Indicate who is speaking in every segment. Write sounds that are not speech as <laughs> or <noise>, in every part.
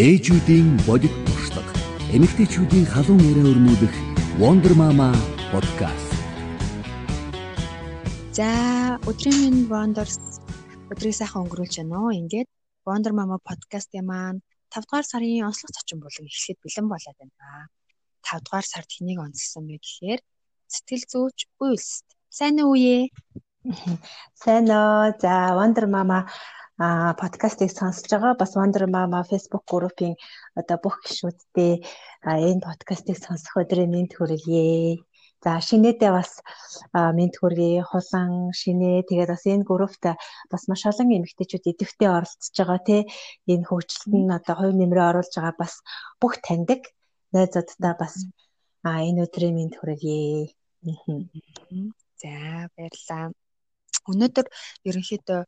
Speaker 1: Ээжүүдийн бодит туршлага. Эмэгтэйчүүдийн халуун яриа өрнүүлэх Wonder Mama podcast.
Speaker 2: За өдрийн минь Wonders өдрийг сайхан өнгөрүүлж байна уу? Ингээд Wonder Mama podcast-ийн маань 5 дугаар сарын онцлог зочин болон эхлэхэд бэлэн болоод байна. 5 дугаар сард хэнийг онцлсан бэ гэхээр сэтгэл зүйч үйлс. Сайн уу үе?
Speaker 3: Сайн уу. За Wonder Mama а подкастыг сонсож байгаа бас Wonder Mama Facebook группийн одоо бүх гишүүдтэй энэ подкастыг сонсох өдрийн мэнд хүргэе. За шинээдээ бас мэд хүргэе. Хулан шинээ тэгээд бас энэ группт бас маш олон эмэгтэйчүүд идэвхтэй оролцож байгаа тий. Энэ хөгжилд нь одоо хувь нэмрээ оруулж байгаа бас бүх таньдаг найзуудтай бас энэ өдрийн мэд хүргэе.
Speaker 2: За баярлалаа. Өнөөдөр ерөнхийдөө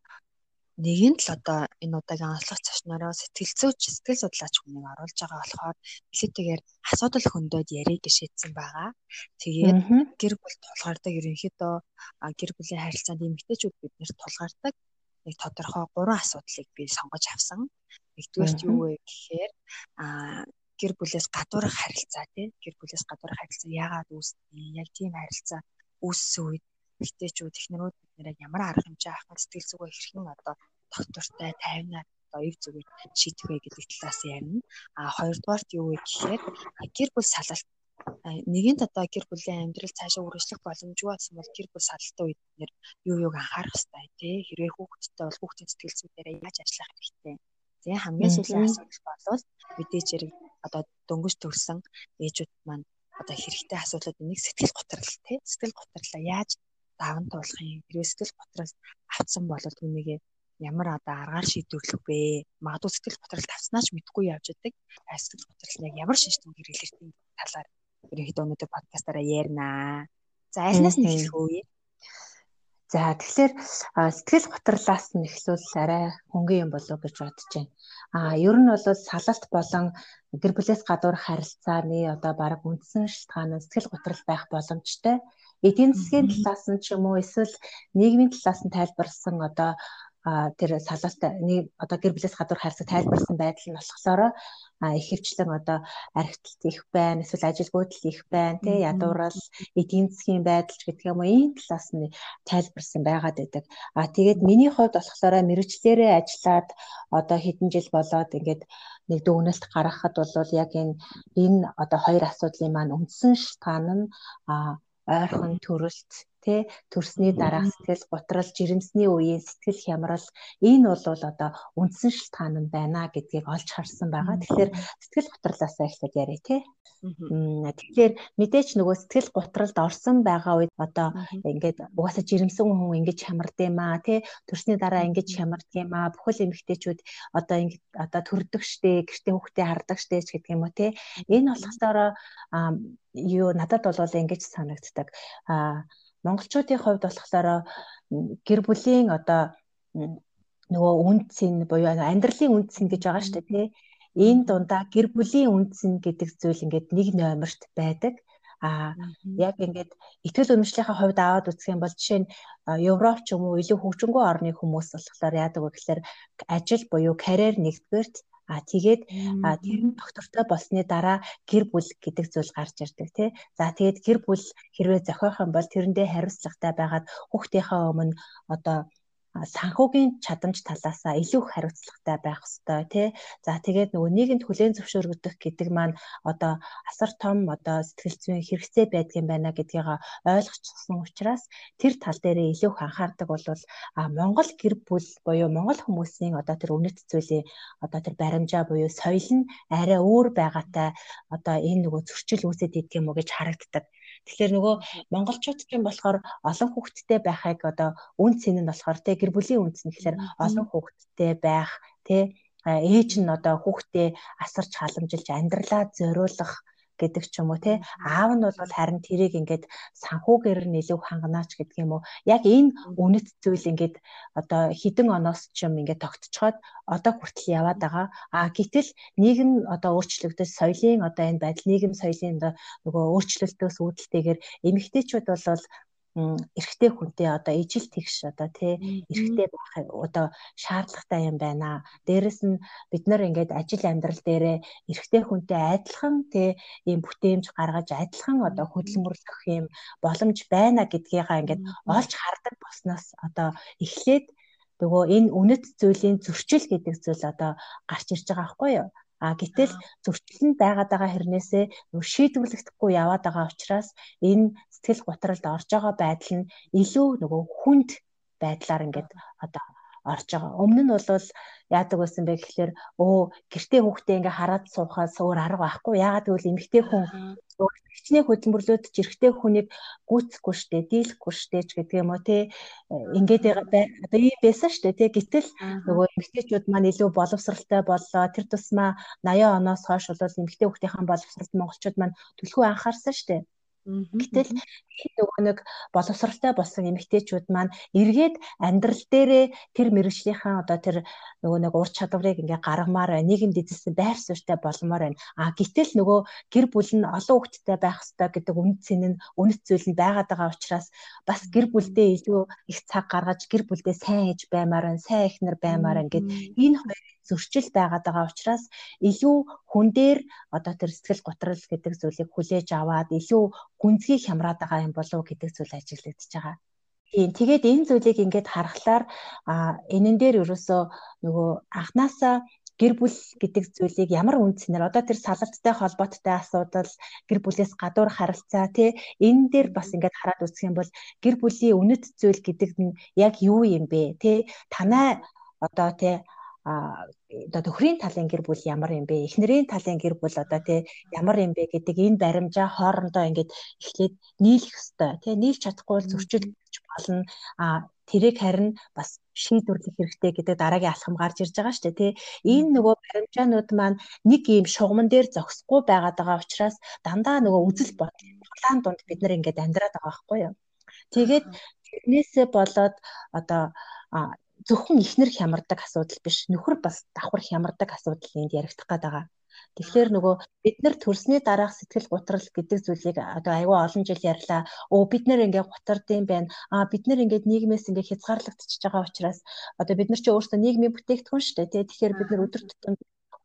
Speaker 2: нэгэн л одоо энэ удаагийн онцлог цашнараа сэтгэл зүйч сэтгэл судлаач хүнийг оруулж байгаа болохоор билетэйгээр асуудал хөндөд ярих гişээдсэн байгаа. Тэгээд гэр бүл тулгардаг ерөнхийдөө гэр бүлийн харилцаанд эмэгтэйчүүд биднэрт тулгардаг нэг тодорхой гурван асуудлыг би сонгож авсан. Нэгдүгээрт юу вэ гэхээр а гэр бүлээс гадуурх харилцаа тийм гэр бүлээс гадуурх харилцаа яагаад үүсдэг? Яг тийм харилцаа үүссэн үед эмэгтэйчүүд эхнэрүүд бид нэр ямар арга хэмжээ авах сэтгэл зүгөө хэрхэн одоо доктортай тайвнаар одоо ив зүгээр шийдэх вэ гэдэг талаас ярина. А хоёрдугаарт юу вэ гэхээр гэр бүл салалт нэгэн одоо гэр бүлийн амьдрал цаашаа үргэлжлэх боломжгүй болсон бол гэр бүл салалтын үед нэр юу юуг анхаарах хэрэгтэй тий хэрвээ хүүхэдтэй бол хүүхдийн сэтгэл зүйдээрээ яаж ажиллах хэрэгтэй. Тэгээ хамгийн сүүлийн асуудал бол мэдээж хэрэг одоо дөнгөж төрсэн ээжүүд маань одоо хэрэгтэй асуудлууд энийг сэтгэл готрол тий сэтгэл готрлоо яаж даван туулах юм хэрвээ сэтгэл готроос авцсан бол түүнийгээ ямар одоо аргаар шийдвэрлэх вэ? Магадгүй сэтгэл готрол тавснаач мэдгүй явж идэг. Сэтгэл готрол яг ямар шинжтэн хэрэглэртийн талаар ерөнхийдөө өнөөдөр подкастаараа ярина. За альнаас нь эхлэх үү?
Speaker 3: За тэгэхээр сэтгэл готрлаас нь эхлүүл арай хөнгөн юм болов гэж бодож байна. А ер нь бол салалт болон гэр бүлээс гадуур харилцааны одоо баг үндсэн шалтгаан нь сэтгэл готрол байх боломжтой. Эдийн засгийн талаас нь ч юм уу эсвэл нийгмийн талаас нь тайлбарласан одоо тэр салаалт нэг одоо гэр бүлээс гадуур харьцаг тайлбарсан байдал нь болохоор ихэвчлэн одоо архитект их байна эсвэл ажилгүйдэл их байна тий ядуурал эдийн засгийн байдал ч гэдэг юм уу ийм талаас нь тайлбарсан байгаад байдаг. А тэгээд миний хувьд болохоор мэрэгчлэрээ ажиллаад одоо хэдэн жил болоод ингээд нэг дүгнэлт гаргахад бол яг энэ энэ одоо хоёр асуудлын маань үндсэн шалтгаан нь ойрхон төрөлт тэ төрсний дараах сэтгэл гутрал жирэмсний үеийн сэтгэл хямрал энэ бол одоо үндсэн шалтгаан нь байна гэдгийг олж харсан байгаа. Тэгэхээр сэтгэл гутралаасаа эхлээд яриа тэ. Тэгэхээр мэдээч нөгөө сэтгэл гутралд орсон байгаа үед одоо ингээд угаасаа жирэмсэн хүн ингэж хямрд юм аа тэ төрсний дараа ингэж хямрд юм аа бүхэл эмэгтэйчүүд одоо ингэж одоо төрдөг штэ гэртээ хүүхдээ хардаг штэ гэдэг юм уу тэ. Энэ болохоор юу надад бол ингэж санагддаг. Аа монголчуудын хувьд болохоор гэр бүлийн одоо нөгөө үнцэн буюу амьдралын үнцэн гэж байгаа шүү дээ тий. Энэ дундаа гэр бүлийн үнцэн гэдэг зүйл ингээд нэг номерт байдаг. А яг ингээд итгэл үнэмшлийнхаа хувьд аваад үзэх юм бол жишээ нь Европ ч юм уу илүү хөгжингү орны хүмүүс болохоор яадаг вэ гэхээр ажил буюу карьер нэгдүгээрт А тэгээд тэр нь доктортой болсны дараа гэр бүл гэдэг зүйл гарч ирдэг тий. За тэгээд гэр бүл хэрвээ зохиох юм бол тэрэндээ хариуцлагатай байгаад хүүхдийнхээ өмнө одоо санхүүгийн чадамж талаасаа илүү хариуцлагатай байх хэрэгтэй тий. За тэгээд нөгөө нийгэмд хүлээн зөвшөөрөгдөх гэдэг маань одоо асар том одоо сэтгэл зүйн хэрэгцээ байдгийн байна гэдгийг ойлгочихсон учраас тэр тал дээр илүү анхаардаг бол Монгол гэр бүл буюу монгол хүмүүсийн одоо тэр үнэт зүйлийн одоо тэр баримжаа буюу соёл нь арай өөр байгаатай одоо энэ нөгөө зөрчил үүсэт идэх юм уу гэж харагддаг. Тэгэхээр нөгөө монголчууд ч юм болохоор олон хүүхэдтэй байхыг одоо үн цэн нь болохоор те гэр бүлийн үндэс нь гэхээр олон хүүхэдтэй байх те ээж нь одоо хүүхдээ асарч халамжилж амьдралаа зориулах гэдэг ч юм уу те аав нь бол харин тэрийг ингээд санхүүгээр нь илүү ханганаач гэдэг юм уу? Яг энэ үнэт зүйл ингээд одоо хідэн оноос ч юм ингээд тогтцоход одоо хүртэл яваад байгаа. А гэтэл нийгэм одоо өөрчлөгдөж соёлын одоо энэ байдал нийгэм соёлын нөгөө өөрчлөлтөөс үүдэлтэйгээр эмэгтэйчүүд бол эрэгтэй хүнтэй одоо ижил тэгш одоо тий эрэгтэй байх одоо шаардлагатай юм байна. Дээрэс нь бид нар ингээд ажил амьдрал дээрээ эрэгтэй хүнтэй адилхан тий ийм бүтээмж гаргаж адилхан одоо хөдөлмөрлөх юм боломж байна гэдгийгаа ингээд олж хардаг болсноос одоо эхлээд нөгөө энэ үнэт зүйлийн зөрчил гэдэг зүйл одоо гарч ирж байгаа байхгүй юу? А гэтэл зөрчил нь байгаад байгаа хэрнээсээ шийдвэрлэгдэхгүй яваад байгаа учраас энэ сэтгэл готролд орж байгаа байдал нь илүү нөгөө хүнд байдлаар ингээд одоо орж байгаа. Өмнө нь бол яадаг байсан бэ гэхэлэр өө гэртээ хүүхдээ ингээ хараад суухаас өөр арга байхгүй. Яагаад гэвэл эмэгтэй хүн хичнээн хөдөлмөрлөөд жирэгтэй хүнийг гүйцэхгүй штэ, дийлэхгүй штэ ч гэдэг юм уу те. Ингээд одоо ийм байсан штэ те. Гэтэл нөгөө эмэгтэйчүүд маань илүү боловсралтай боллоо. Тэр тусмаа 80 оноос хойш бол эмэгтэй хүүхдийн боловсралд монголчууд маань төлхөө анхаарсан штэ. Гэтэл нөгөө нэг боловсралтай болсон эмэгтэйчүүд маань эргээд амьдрал дээрээ тэр мэрэгжлийнхаа одоо тэр нөгөө нэг ур чадварыг ингээ гаргамаар байна. Нийгэмд эзэлсэн байр суурьтай болмоор байна. А гэтэл нөгөө гэр бүл нь олон хүүхэдтэй байх ёстой гэдэг үнэт цэн нь үнэт зүйл нь байгаад байгаа учраас бас гэр бүлдээ илүү их цаг гаргаж гэр бүлдээ сайн ээж баймаар байна, сайн эхнэр баймаар байна гэд энэ хоёр зөрчил байгаад байгаа учраас илүү хүн дээр одоо тэр сэтгэл готрол гэдэг зүйлийг хүлээж аваад илүү гүнзгий хямраад байгаа юм болов уу гэдэг зүйл ажиглагдчихж байгаа. Тийм тэгээд энэ зүйлийг ингээд харахаар а энэн дээр ерөөсөө нөгөө анханасаа гэр бүл гэдэг зүйлийг ямар үндснээр одоо тэр салалттай холбоотой асуудал гэр бүлээс гадуур харилцаа тий энэ дээр бас ингээд хараад үзэх юм бол гэр бүлийн үнэт зүйл гэдэг нь яг юу юм бэ тий танай одоо тий одоо төхрийн талын гэр бүл ямар юм бэ? Эхнэрийн талын гэр бүл одоо тий ямар юм бэ гэдэг энэ баримжаа хоорондоо ингээд эхлээд нийлэх ёстой. Тий нийлж чадахгүй бол зөрчилж болно. А тэрийг харин бас шийдвэрлэх хэрэгтэй гэдэг дараагийн алхам гарч ирж байгаа шүү дээ тий энэ нөгөө баримжаанууд маань нэг ийм шугамн дээр зогсохгүй байгаад байгаа учраас дандаа нөгөө үзэл бодлын дунд бид нар ингээд амьдраад байгаа байхгүй юу? Тэгээд тэрнээсээ болоод одоо зөвхөн ихнэр хямардаг асуудал биш нөхөр бас давхар хямардаг асуудал энд яригдах гээд байгаа. Тэгэхээр нөгөө бид нар төрсний дараах сэтгэл гутрал гэдэг зүйлийг одоо аюу олон жил ярьлаа. Өө бид нэр ингээ гутрдсан байна. Аа бид нэр ингээ нийгмээс ингээ хязгаарлагдчихж байгаа учраас одоо бид нар чи өөрсдөө нийгмийн бүтээгдэхүүн шүү дээ. Тэгэхээр бид нар өдөр тутам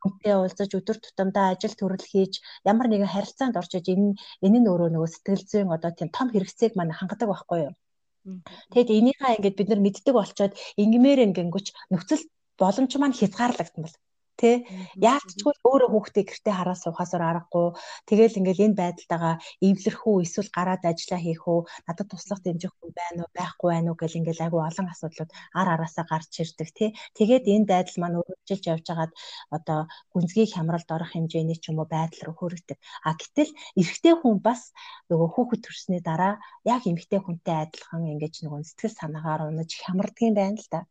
Speaker 3: хүнтэй уулзаж өдөр тутамдаа ажил төрөл хийж ямар нэгэн харилцаанд орчиж энэ энэ нь өөрөө нөгөө сэтгэл зүйн одоо тийм том хэрэгцээг маань хангадаг байхгүй юу? Тэгэд энийхээ ингээд бид нар мэддэг болчоод ингмээр ингэнгүүч нөхцөл боломж маань хязгаарлагдсан бол Тэ яалтчгүй өөрөө хүүхдээ гэртээ хараа суухасаар аргагүй. Тэгэл ингээл энэ байдалтайгаа эвлэрэх үү эсвэл гараад ажиллаа хийх үү надад туслах дэмжих хүн байна уу байхгүй байна уу гэл ингээл айгүй олон асуудлууд ар араасаа гарч ирдэг тий. Тэгээд энэ байдал маань үргэлжилж явж хагаад одоо гүнзгий хямралд орох хэмжээний ч юм уу байдал руу хүрэгдэг. А гэтэл эрэгтэй хүн бас нөгөө хүүхэд төрсний дараа яг эмэгтэй хүнтэй адилхан ингэж нөгөө сэтгэл санаагаар унаж хямрдаг юм байна л да.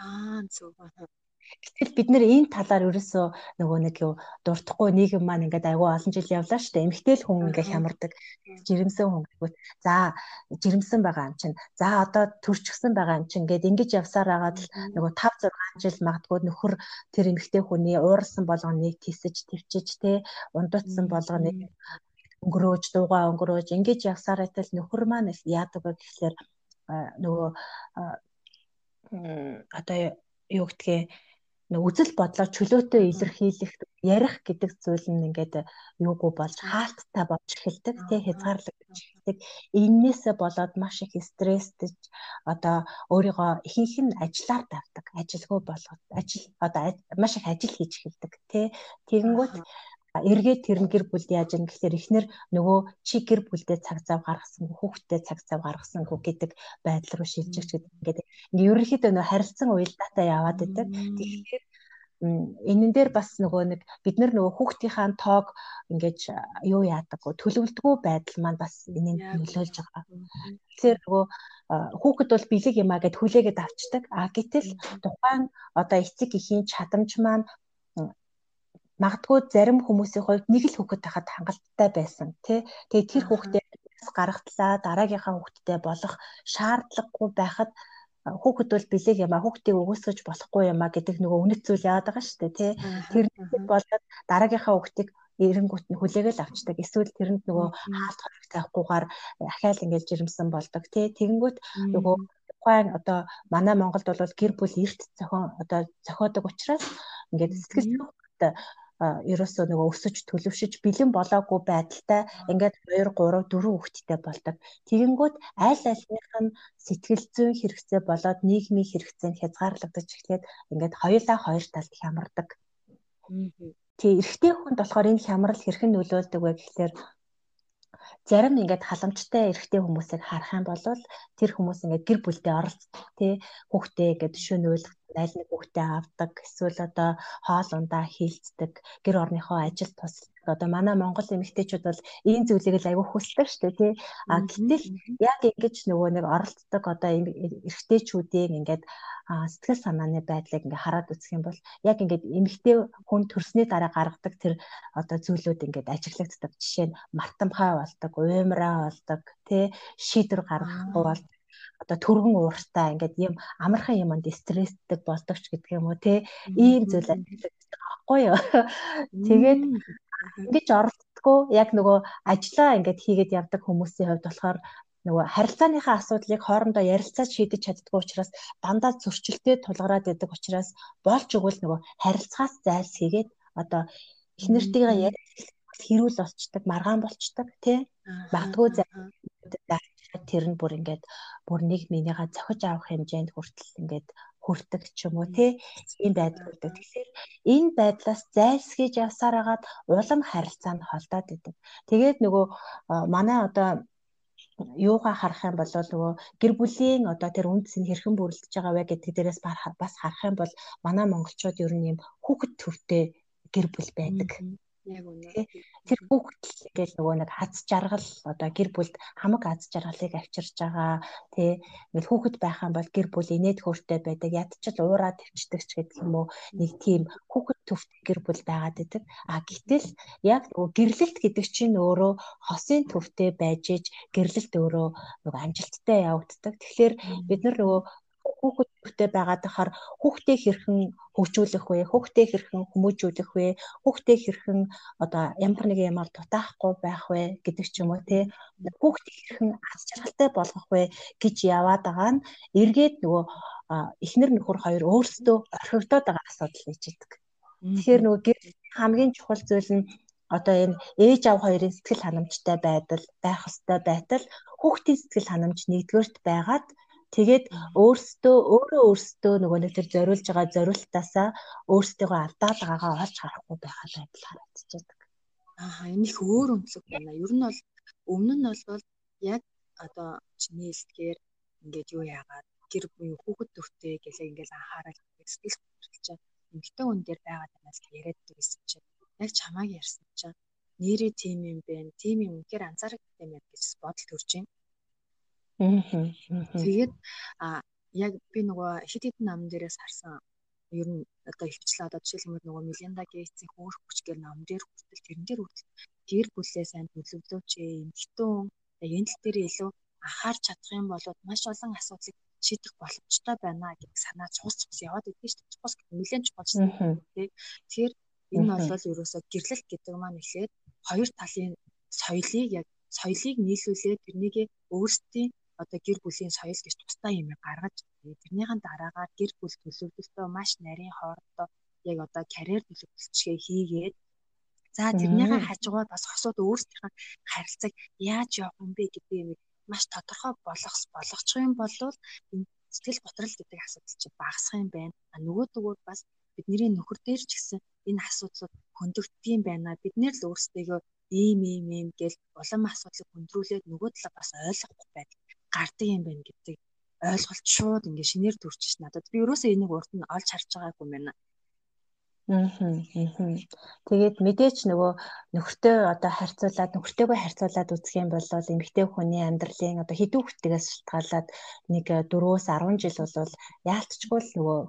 Speaker 2: Аа зөв.
Speaker 3: Гэтэл бид нэр энэ талаар ерөөсөө нөгөө нэг юу дуртахгүй нийгэм маань ингээд айгүй олон жил явлаа шүү дээ. Эмэгтэйл хүн ингээд хямардаг. Жирэмсэн хүн гэвэл за жирэмсэн байгаа юм чинь. За одоо төрчихсөн байгаа юм чинь ингээд ингэж явсаар агаад л нөгөө 5 6 жил магадгүй нөхөр тэр эмэгтэй хүний уурсан болгоныг тисэж твчиж те ундуутсан болгоныг өнгөрөөж дуугаа өнгөрөөж ингэж явсаар байтал нөхөр маань яадаг вэ гэхлээр нөгөө одоо юу гэдгийг үзэл бодлоо чөлөөтэй илэрхийлэх ярих гэдэг зүйл нь ингээд юугүй болж хаалттай болж эхэлдэг тий хязгаарлагдаж эхэлдэг. Эннээсээ болоод маш их стресстэж одоо өөрийгөө ихэнх нь ажиллаар давдаг ажилгүй болгоод ажил одоо маш их ажил хийж эхэлдэг тий тэгэнгүүт эргээд тэр гэр бүлд яаж юм гэхээр эхнэр нөгөө чи гэр бүлдээ цаг зав гаргасангүй хүүхдтэй цаг зав гаргасангүй гэдэг байдал руу шилжиж гэдэг ингээд ингээ ерөнхийдөө нөгөө харилцан уялдаатай яваад байдаг. Тэгэхээр энэн дээр бас нөгөө нэг бид нар нөгөө хүүхдийнхаа тоог ингэж юу яадаг вэ төлөвлөдгөө байдал маань бас энэнд нөлөөлж байгаа. Тэгэхээр нөгөө хүүхэд бол бэлэг юмаа гэд хүлээгээд авчдаг. А гэтэл тухайн одоо эцэг эхийн чадамж маань магадгүй зарим хүмүүсийн хувьд нэг л хүүхэд байхад хангалттай байсан тий. Тэгээ тэр хүүхдээ гаргатлаа дараагийнхаа хүүхэдтэй болох шаардлагагүй байхад хүүхэд бол бэлэг юм а хүүхдийг өгөөсгөж болохгүй юм а гэдэг нөгөө үнэт зүйл яагаад байгаа шүү дээ тий. Тэр болоод дараагийнхаа хүүхдийг эренгүүт нь хүлээгээл авчдаг. Эсвэл тэрэнд нөгөө хаалт хориг тавихгүйгээр ахаал ингээд жирэмсэн болдог тий. Тэгэнгүүт нөгөө тухайн одоо манай Монголд бол гэр бүл эрт зохион одоо зохиодог учраас ингээд сэтгэл зүйн ерөөсөө нөгөө өсөж төлөвшөж бэлэн болоогүй байдалтай ингээд 2 3 4 хүүхэдтэй болдог. Тэгэнгүүт аль альных нь сэтгэл зүйн хэрэгцээ болоод нийгмийн хэрэгцээ нь хязгаарлагдаж эхлээд ингээд хоёулаа хоёр талд хямардаг. Тий, эрэгтэй хүнд болохоор энэ хямрал хэрхэн нөлөөлдөг вэ гэхээр зарим ингээд халамжтай эрэгтэй хүмүүсийг харах юм бол тэр хүмүүс ингээд гэр бүлдээ оролцдог тий хүүхдээ ингээд шөнөөл аль нэг хүүхдээ авдаг эсвэл одоо хоол ундаа хийлцдэг гэр орныхоо ажил тусалдаг одоо манай монгол эмэгтэйчүүд бол ийм зүйлийг л аягүй хүсдэг шүү дээ тий. А гэтэл яг ингэж нөгөө нэг оролцдог одоо эрэгтэйчүүдийн ингээд сэтгэл санааны байдлыг ингээ хараад үзэх юм бол яг ингээд эмэгтэй хүн төрсний дараа гаргадаг тэр одоо зүйлүүд ингээд ажиглагддаг. Жишээ нь мартамхай болдог, уймраа болдог, тий. Шийдвэр гаргахгүй бол одоо төргөн ууртай ингээд ийм амархан юмд стресстэй болдог ч гэдэг юм уу тий ийм зүйл байхгүй юу. Тэгээд ингэж оролцдоггүй яг нөгөө ажлаа ингээд хийгээд явдаг хүмүүсийн хувьд болохоор нөгөө харилцааныхаа асуудлыг хоорондоо ярилцаж шийдэж чаддгүй учраас дандаа зөрчилтэй тулгараад байдаг учраас болж өгвөл нөгөө харилцаагаас зайлсхийгээд одоо их нэртийгээ ярилцах хэрүүл болчдаг, маргаан болчдаг тий. Магадгүй тэр нь бүр ингээд бүр нэг минийга зохиж авах хэмжээнд хүртэл ингээд хүрдэг ч юм уу тий ийм байдал үүдэг. Тэгэхээр энэ байдлаас зайлсхийж явсаар хагаад улам харилцаа нь холдоод идэг. Тэгээд нөгөө манай одоо юугаа харах юм бол нөгөө гэр бүлийн одоо тэр үндэс нь хэрхэн бүрэлдэж байгаа вэ гэдэг дээрээс бас харах юм бол манай монголчууд ер нь юм хүүхэд төвтэй гэр бүл байдаг. Яг үнэ. Тэр хүүхэд гэж нөгөө нэг хац жаргал одоо гэр бүлд хамаг аз жаргалыг авчирж байгаа тий ингээл хүүхэд байх юм бол гэр бүл инээд хөөртэй байдаг ядчил уураа төвчдөг ч гэдэг юм уу? Нэг тийм хүүхэд төвтэй гэр бүл байгаад байдаг а гэтэл яг нөгөө гэрлэлт гэдэг чинь өөрөө хосын төвтэй байж иж гэрлэлт өөрөө нөгөө амжилттай явагддаг. Тэгэхээр бид нар нөгөө хүүхэдтэй байгаад тахаар хүүхдээ хэрхэн хөгжүүлэх вэ? Хүүхдээ хэрхэн хүмүүжүүлэх вэ? Хүүхдээ хэрхэн одоо ямар нэг юмар дутаахгүй байх вэ гэдэг ч юм уу те. Хүүхдээ хэрхэн аз жаргалтай болгох вэ гэж яваад байгаа нь эргээд нөгөө эхнэр нөхөр хоёр өөрсдөө орхигдоод байгаа асуудал гэж хэлдэг. Тэгэхээр нөгөө гэр хамгийн чухал зүйл нь одоо энэ ээж аав хоёрын сэтгэл ханамжтай байдал, байх ёстой байтал хүүхдийн сэтгэл ханамж нэгдүгээрт байгаад Тэгээд өөрсдөө өөрөө өөрсдөө нөгөө нэг тэр зориулж байгаа зориултаасаа өөрсдөө алдаад байгаагаа олж харахгүй байгаа байдал харагдчихэдэг.
Speaker 2: Аа энэ их өөр өнцөг байна. Ер нь бол өмнө нь бол яг одоо чиний хэлдгээр ингээд юу яагаад гэр буй хүүхэд төртэй гэлээ ингээд анхаарал сэтгэл хөдлөж эмгтэн хүн дээр байгаад байна л яриад байсан чинь яг чамааг ярьсан чинь нэрээ тим юм бэ, тим юм үнэхээр анзаарахтай юм гэж бодол төрж байна. Тэгээд а яг би нөгөө хит хитэн нам дээрээс харсан. Ер нь одоо ихчлээ одоо жишээлбэл нөгөө Мелинда Гейтсийн хөөх хүч гэр нам дээр хүртэл тэрэн дээр хүртэл гэр бүлээ сайн төлөвлөөч эмхтэн энэ тал дээр илүү анхаарч чадах юм бол маш олон асуудлыг шийдэх боломжтой байна гэдэг санаа цус цус яваад идэв шүү дээ. Цус нэлээд чухал шүү дээ. Тэгэхээр энэ бол ерөөсөө гэрлэлт гэдэг маань эхлээд хоёр талын соёлыг яг соёлыг нийлүүлээд тэрнийг өөрсдийн одоо гэр бүлийн соёл гэж тусдаа юм гаргаж тэрнийхэн дараагаар гэр бүл төлөвлөлтөө маш нарийн хоорондоо яг одоо карьер төлөвлөлтчгээ хийгээд за тэрнийхэн хажуугаар бас хосууд өөрсдийнхээ харилцааг яаж явах юм бэ гэдэг юм маш тодорхой болгох болгочих юм бол энэ сэтгэл готрол гэдэг асуудал чинь багасах юм байна. А нөгөө төгөөр бас бидний нөхөр дээр ч гэсэн энэ асуудлууд хөндөгддөг байна. Бид нэр л өөрсдөө ийм ийм ийм гэл улам асуудлыг хөндрүүлээд нөгөө талаа бас ойлгохгүй байдаг гардаг юм байна гэдэг ойлголт шууд ингээ шинээр төрчих надад. Би ерөөсөө энийг урд нь олж харж байгаагүй юм байна.
Speaker 3: Тэгээд мэдээч нөгөө нөхөртөө одоо харьцуулаад нөхөртөөгөө харьцуулаад үзэх юм бол эмэгтэй хүний амьдралын одоо хэдэн хүүхдээс шалтгаалаад нэг 4-өөс 10 жил бол яалтчгүй л нөгөө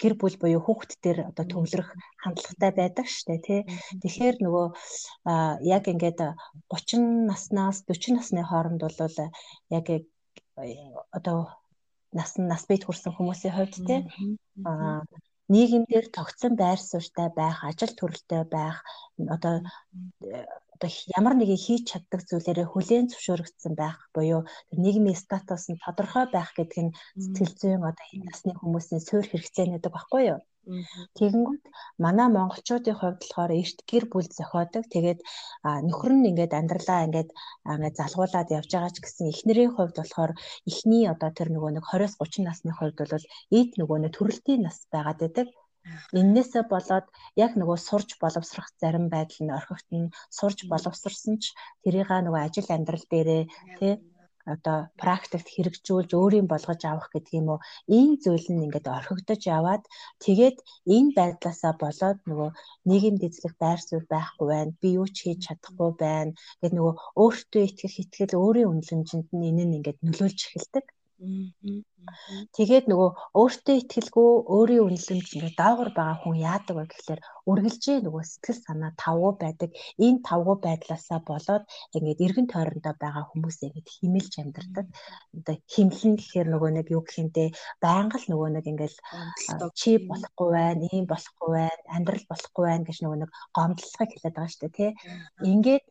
Speaker 3: гэр бүл буюу хүүхэд төр одоо төвлөрөх хандлагатай байдаг штэ тий. Тэгэхээр нөгөө яг ингээд 30 наснаас 40 насны хооронд бол яг одоо нас нас бийт хүрсэн хүмүүсийн хувьд тий нийгэмдэр тогтсон байр суурьтай байх, ажил төрөлтэй байх, одоо одоо ямар нэгэн хийж чаддаг зүйлээрээ хүлээн зөвшөөрөгдсөн байх буюу нийгмийн статус нь тодорхой байх гэдэг нь сэтгэл зүйн одоо энэ насны хүмүүсийн суурь хэрэгцээ гэдэг баггүй юу? Тэгэнгүүт манай монголчуудын хувьд болохоор эрт гэр бүл зохиодог. Тэгээд нөхөр нь ингээд амьдралаа ингээд ингээд залгуулад явж байгаа ч гэсэн эхнэрийн хувьд болохоор эхний одоо тэр нөгөө нэг 20-с 30 насны хувьд бол эд нөгөө нэг төрөлтийн нас байгаад байдаг. Иннээсээ болоод яг нөгөө сурж боловсрох зарим байдал нь орхигдно. Сурж боловсрсон ч тэрийг нөгөө ажил амьдрал дээрээ тий одоо практикт хэрэгжүүлж өөрийн болгож авах гэдэг юм уу? Ийм зүйл нь ингээд орхигдож яваад тэгээд энэ байдлаасаа болоод нөгөө нийгэмд эзлэх байр суурь байхгүй байна би юу ч хийж чадахгүй байна. Гэдэг нөгөө өөртөө итгэх итгэл өөрийн үнэлэмжинд нь энэ нь ингээд нөлөөлж эхэлдэг Тэгээд нөгөө өөртөө ихтгэлгүй өөрийн үнэлэмж ингээ даавар байгаа хүн яадаг вэ гэхэлэр үргэлжээ нөгөө сэтгэл санаа тавгүй байдаг. Энэ тавгүй байдлаасаа болоод ингээд эргэн тойрондоо байгаа хүмүүс ингээд химэлж амьдардаг. Одоо химлэн гэхээр нөгөө нэг юу гэхинтэй байнга л нөгөө нэг ингээл чи болохгүй байна, ийм болохгүй байна, амьдрал болохгүй байна гэж нөгөө нэг гомдлохыг хэлээд байгаа шүү дээ, тий. Ингээд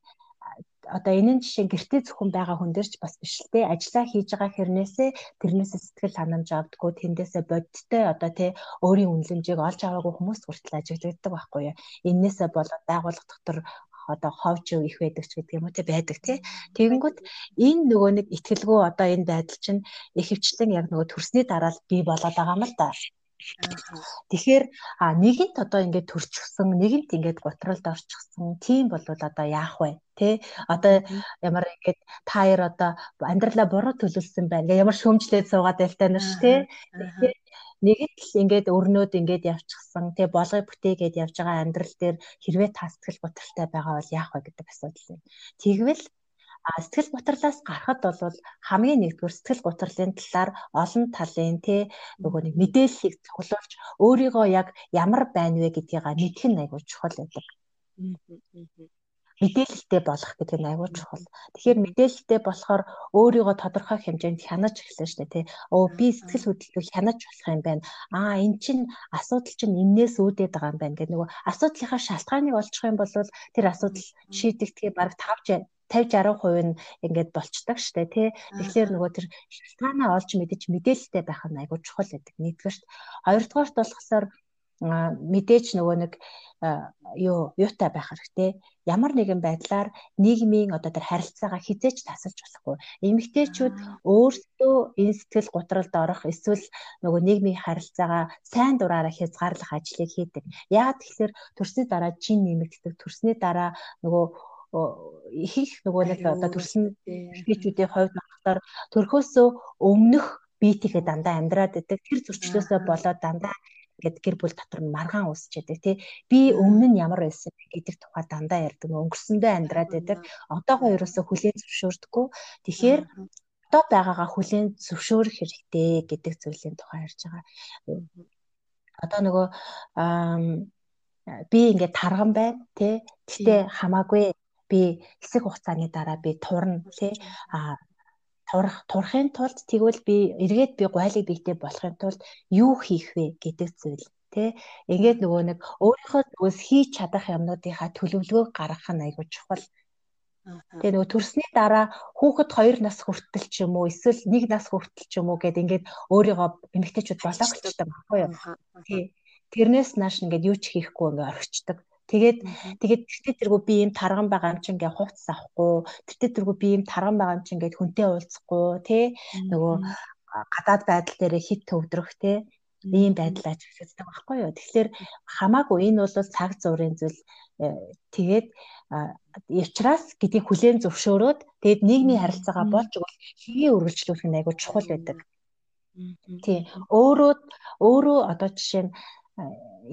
Speaker 3: одоо энэ нь жишээ гэртээ зөвхөн байгаа хүн дээр ч бас биш л те. Ажиллаа хийж байгаа хэрнээсээ тэрнээсээ сэтгэл ханамж авдггүй тэндээсээ бодиттой одоо те өөрийн үнэлэмжийг олж аваагүй хүмүүс хүртэл ажиглагддаг байхгүй юу? Эннээсээ болоод байгууллага дотор одоо ховж их байдаг ч гэдэг юм уу те байдаг те. Тэгэнгүүт энэ нөгөө нэг ихтгэлгүй одоо энэ байдал чинь ихэвчлэн яг нөгөө төрсний дараа бий болоод байгаа юм л да Тэгэхээр а нэгэнт одоо ингээд төрчихсөн, нэгэнт ингээд готролд орчихсон. Тийм бол одоо яах вэ? Тэ? Одоо ямар ингээд таяр одоо амьдралаа буруу төлөвлөсөн байна. Ямар шөмжлээд суугаад байлтай нь ш, тэ? Тэгэхээр нэгэнт л ингээд өрнөд ингээд явчихсан. Тэгээ болгоё бүтээгээд явж байгаа амьдрал дээр хэрвээ та сэтгэл готролтой байгаа бол яах вэ гэдэг асуудал юм. Тэгвэл сэтгэл гутралаас гарахад бол хамгийн нэгдүгээр сэтгэл гутралын талаар олон талын тий нөгөө нэг мэдээллийг цуглуулж өөрийгөө яг ямар байна вэ гэдгийг мэдэх нь айгүй чухал байдаг. Мэдээлэлтэй болох гэдэг нь айгүй чухал. Тэгэхээр мэдээлэлтэй болохоор өөрийгөө тодорхой хэмжээнд хянаж эхэлнэ шүү дээ тий. Оо би сэтгэл хөдлөлөө хянаж болох юм байна. Аа эн чин асуудал чинь энээс үүдээд байгаа юм байна гэх нөгөө асуудлынхаа шалтгааныг олчих юм бол тэр асуудал шийдэгдэхийг бараг 5 50 60% нь ингээд болцдог штэ тий. Тэгэхээр нөгөө тэр шалтгаанаа олж мэдэж мэдээлэлтэй байх нь айгүй чухал гэдэг нэгдүгээрт. Хоёрдугаарт болохоор мэдээж нөгөө нэг юу юутай байх хэрэгтэй. Ямар нэгэн байдлаар нийгмийн одоо тэр харилцаагаа хизээж тасалж болохгүй. Эмэгтэйчүүд өөрсдөө энэ сэтгэл гутралд орох эсвэл нөгөө нийгмийн харилцаагаа сайн дураараа хязгаарлах ажлыг хийдэг. Яагаад тэгэхээр төрсний дараа чин нэмэгддэг, төрсний дараа нөгөө их их нөгөө нэг одоо төрсөн эрхээчүүдийн хувьд болохоор төрхөөсөө өмнөх биетийнхээ дандаа амьдраад байдаг. Тэр зөрчлөөсөө болоод дандаа ингээд гэр бүл дотор нь маргаан үсч яадаг тий. Би өмнө нь ямар байсан гэдэг тухай дандаа ярьдаг. Өнгөрсөндөө амьдраад байдаг. Одоогоо ерөөсөө хүлээн зөвшөөрдөггүй. Тэгэхээр одоо байгаагаа хүлээн зөвшөөрөх хэрэгтэй гэдэг зүйлийн тухай ярьж байгаа. Одоо нөгөө би ингээд тарган байна тий. Гэтэ хамаагүй би хэсэг хугацааны дараа би турна тий. А турах турахын тулд тэгвэл би эргээд би гуайлыг бийтэй болохын тулд юу хийх вэ гэдэг зүйл тий. Ингээд нөгөө нэг өөрийнхөө зүгээс хийж чадах юмнуудынхаа төлөвлөгөөг гаргах нь айгүй чухал. Тэгээ нөгөө төрсний дараа хүүхэд 2 нас хүртэл ч юм уу эсвэл 1 нас хүртэл ч юм уу гэд ингээд өөрийгөө эмэгтэйчүүд болоогчдаг байхгүй юу. Тий. Тэрнээс нааш ингээд юу ч хийхгүй ингээд орхичдаг. Тэгээд тэгээд тэртээ тэргүй би ийм тарган байгаа юм чи ингээ хувцс авахгүй тэртээ тэргүй би ийм тарган байгаа юм чи ингээ хүнтэй уулзахгүй тий нөгөө гадаад байдал дээр хит төвдрөх тий ийм байдал ажиглагддаг байхгүй юу? Тэгэхээр хамаагүй энэ бол цаг зуурын зүйл. Э, тэгээд явчраас гэдгийг хүлээн зөвшөөрөөд тэгээд нийгмийн харилцаагаа болж өгвөл хий үргэлжлүүлэх нь айгүй чухал байдаг. Тий. Өөрөө өөрөө одоо жишээ нь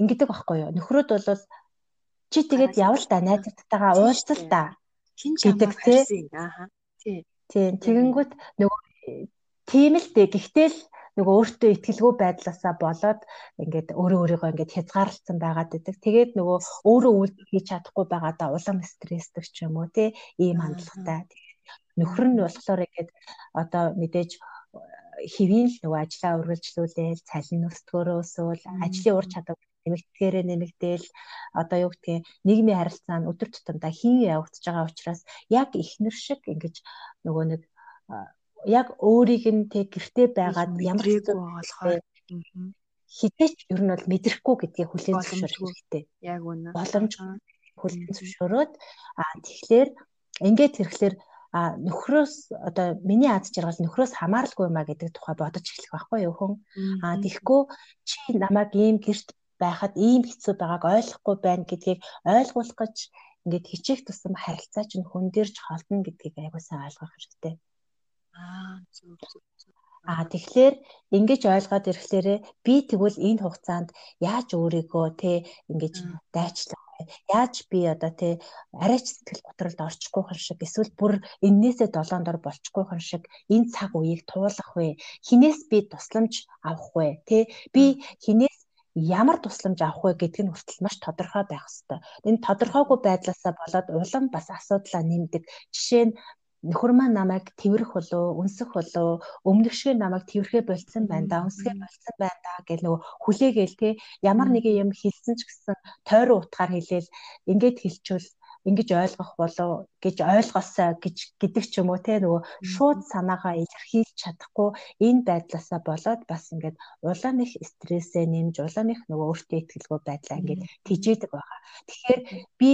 Speaker 3: ингэдэг байхгүй юу? Нөхрөөд бол чи тэгээд явал та найзтайгаа уулзал та гэдэг тий. Аа. Тий. Тийм тэгэнгүүт нөгөө тийм л дээ. Гэхдээ л нөгөө өөртөө ихтгэлгүй байдлаасаа болоод ингээд өөрөө өөрийгөө ингээд хязгаарлалцсан байгаад байдаг. Тэгээд нөгөө өөрөө үйлдэл хийж чадахгүй байгаадаа улам стрессдэг ч юм уу тий ийм хандлагатай. Нөхөр нь болохоор ингээд одоо мэдээж хэвийн л нөгөө ажлаа үргэлжлүүлээл цалин өсдгөөрөө өсвөл ажлын ур чадвар нэмэгдэхээрээ нэмэгдээл одоо юу гэдгийг нийгмийн харилцаа нь өдөр тутамдаа хийн явагдаж байгаа учраас яг ихнэр шиг ингэж нөгөө нэг яг өөрийг нь тэг гэртээ байгаад ямар
Speaker 2: хэцүү болохоор
Speaker 3: хитээч ер нь бол мэдрэхгүй гэдгийг хүлээн зөвшөөрөх хэрэгтэй.
Speaker 2: Яг үнэ.
Speaker 3: Боломж хүлээн зөвшөөрөөд а тэгэхээр ингээд тэрхлээр а нөхрөөс одоо миний аз жаргал нөхрөөс хамааралгүй маа гэдэг тухай бодож эхлэх байхгүй юу хүн? А тэгэхгүй чи намайг ийм гэрт байхад ийм хэцүү байгааг ойлгохгүй байна гэдгийг ойлгуулах гэж ингээд хичээх тусам харилцаа чинь хүн дээрж холдно гэдгийг айгуусан ойлгох хэрэгтэй.
Speaker 2: Аа зөв зөв
Speaker 3: А тэгэхээр ингэж ойлгоод ирэхлээрээ би тэгвэл энэ хугацаанд яаж өөрийгөө те ингэж дайчлах? Яаж би одоо те арайч сэтгэл готролд орчихгүй хэн шиг эсвэл бүр эннээсээ долоон дор болчихгүй хэн шиг энэ цаг үеийг туулах вэ? Хинээс би тусламж авах вэ? Те би хинээс ямар тусламж авах вэ гэдг нь хүртэл маш тодорхой байх хэрэгтэй. Энэ тодорхойгүй байдлаасаа болоод улам бас асуудлаа нэмдэг. Жишээ нь нөхөр маань намайг тэрвэрх болоо үнсэх болоо өмнөх шиг намайг тэрвэрхээ болцсон байна да үнсгээ болцсон байна да гэл нөгөө хүлээгээл те ямар нэгэн юм хэлсэн ч гэсэн тойрон утгаар хэлээл ингээд хэлчихвэл ингэж ойлгох болов гэж ойлгосоо гэж гэдэг ч юм уу те нөгөө шууд санаагаа илэрхийлж чадахгүй энэ байдлаасаа болоод бас ингээд улаан их стрессээ нэмж улаан их нөгөө өөртөө ихтгэлгүй байдлаа ингээд тижээдэг байгаа. Тэгэхээр би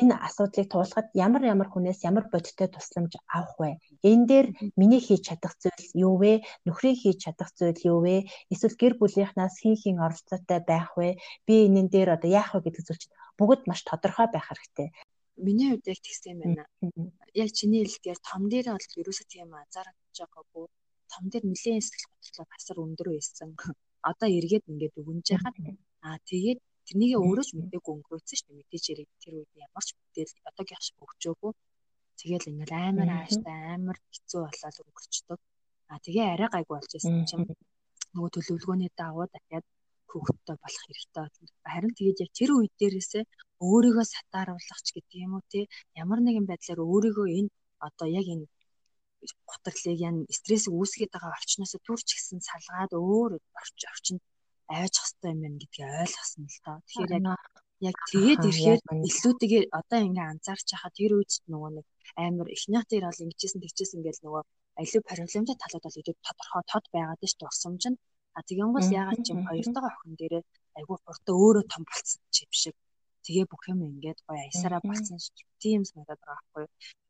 Speaker 3: энэ асуудлыг туулахад ямар ямар хүнээс ямар бодиттой тусламж авах вэ? Энэ дээр миний хийж чадах зүйл юу вэ? Нөхрийн хийж чадах зүйл юу вэ? Эсвэл гэр бүлийнхнаас хин хин оролцоотой байх вэ? Би энэн дээр одоо яах вэ гэдэг зүйл чинь бүгд маш тодорхой байх хэрэгтэй.
Speaker 2: Миний хувьд яг тэгсэн байна. Яг чиний хэлдгээр том дээр бол ерөөсөө тийм анзаарч байгаагүй. Том дээр нэлээд сэтгэл готрол асар өндөр байсан. <laughs> Одоо эргээд ингээд өгөнж яхад аа тэгээд тэрнийг өөрөө ч мэдээгүй өнгөрөөсөн шүү дээ. Мэдээж хэрэг тэр үед ямар ч бүтээл одоогийн шиг өгчөөгүй. Тэгэл ингээл амар ааштай амар хэцүү болоод өнгөрчдөг. А тэгээ арай гайгүй болж байсан чинь нөгөө төлөвлөгөөний давуу дахиад хүүхдтэй болох хэрэгтэй харин тэгээд яг тэр үед дээрээсээ өөрийгөө сатааруулах ч гэдэг юм уу те ямар нэгэн байдлаар өөрийгөө энэ одоо яг энэ гутарлыг ян стрессийг үүсгэж байгаа орчноос төрч гисэн салгаад өөр орчинд айж хэвээр юм байна гэдгийг ойлгосон л тоо. Тэгэхээр яг яг тэгээд ирэхээр илүүтэйгээр одоо ингээ анзаарч хахад тэр үед нөгөө нэг амар эхнийх дээр бол ингэжсэн тэгчсэн ингээл нөгөө аливаа проблемтай талууд бол идэв тодорхой тод байгаад ш дурсамж нь. А тэгэнгүүт ягаад ч юм хоёртойгоо охин дээрээ айгүй хурдан өөрөө том болцсон ч юм шиг. Тэгээ бүх юм ингээд гоё аясараа болцсон ш тийм санагдаад байгаа байхгүй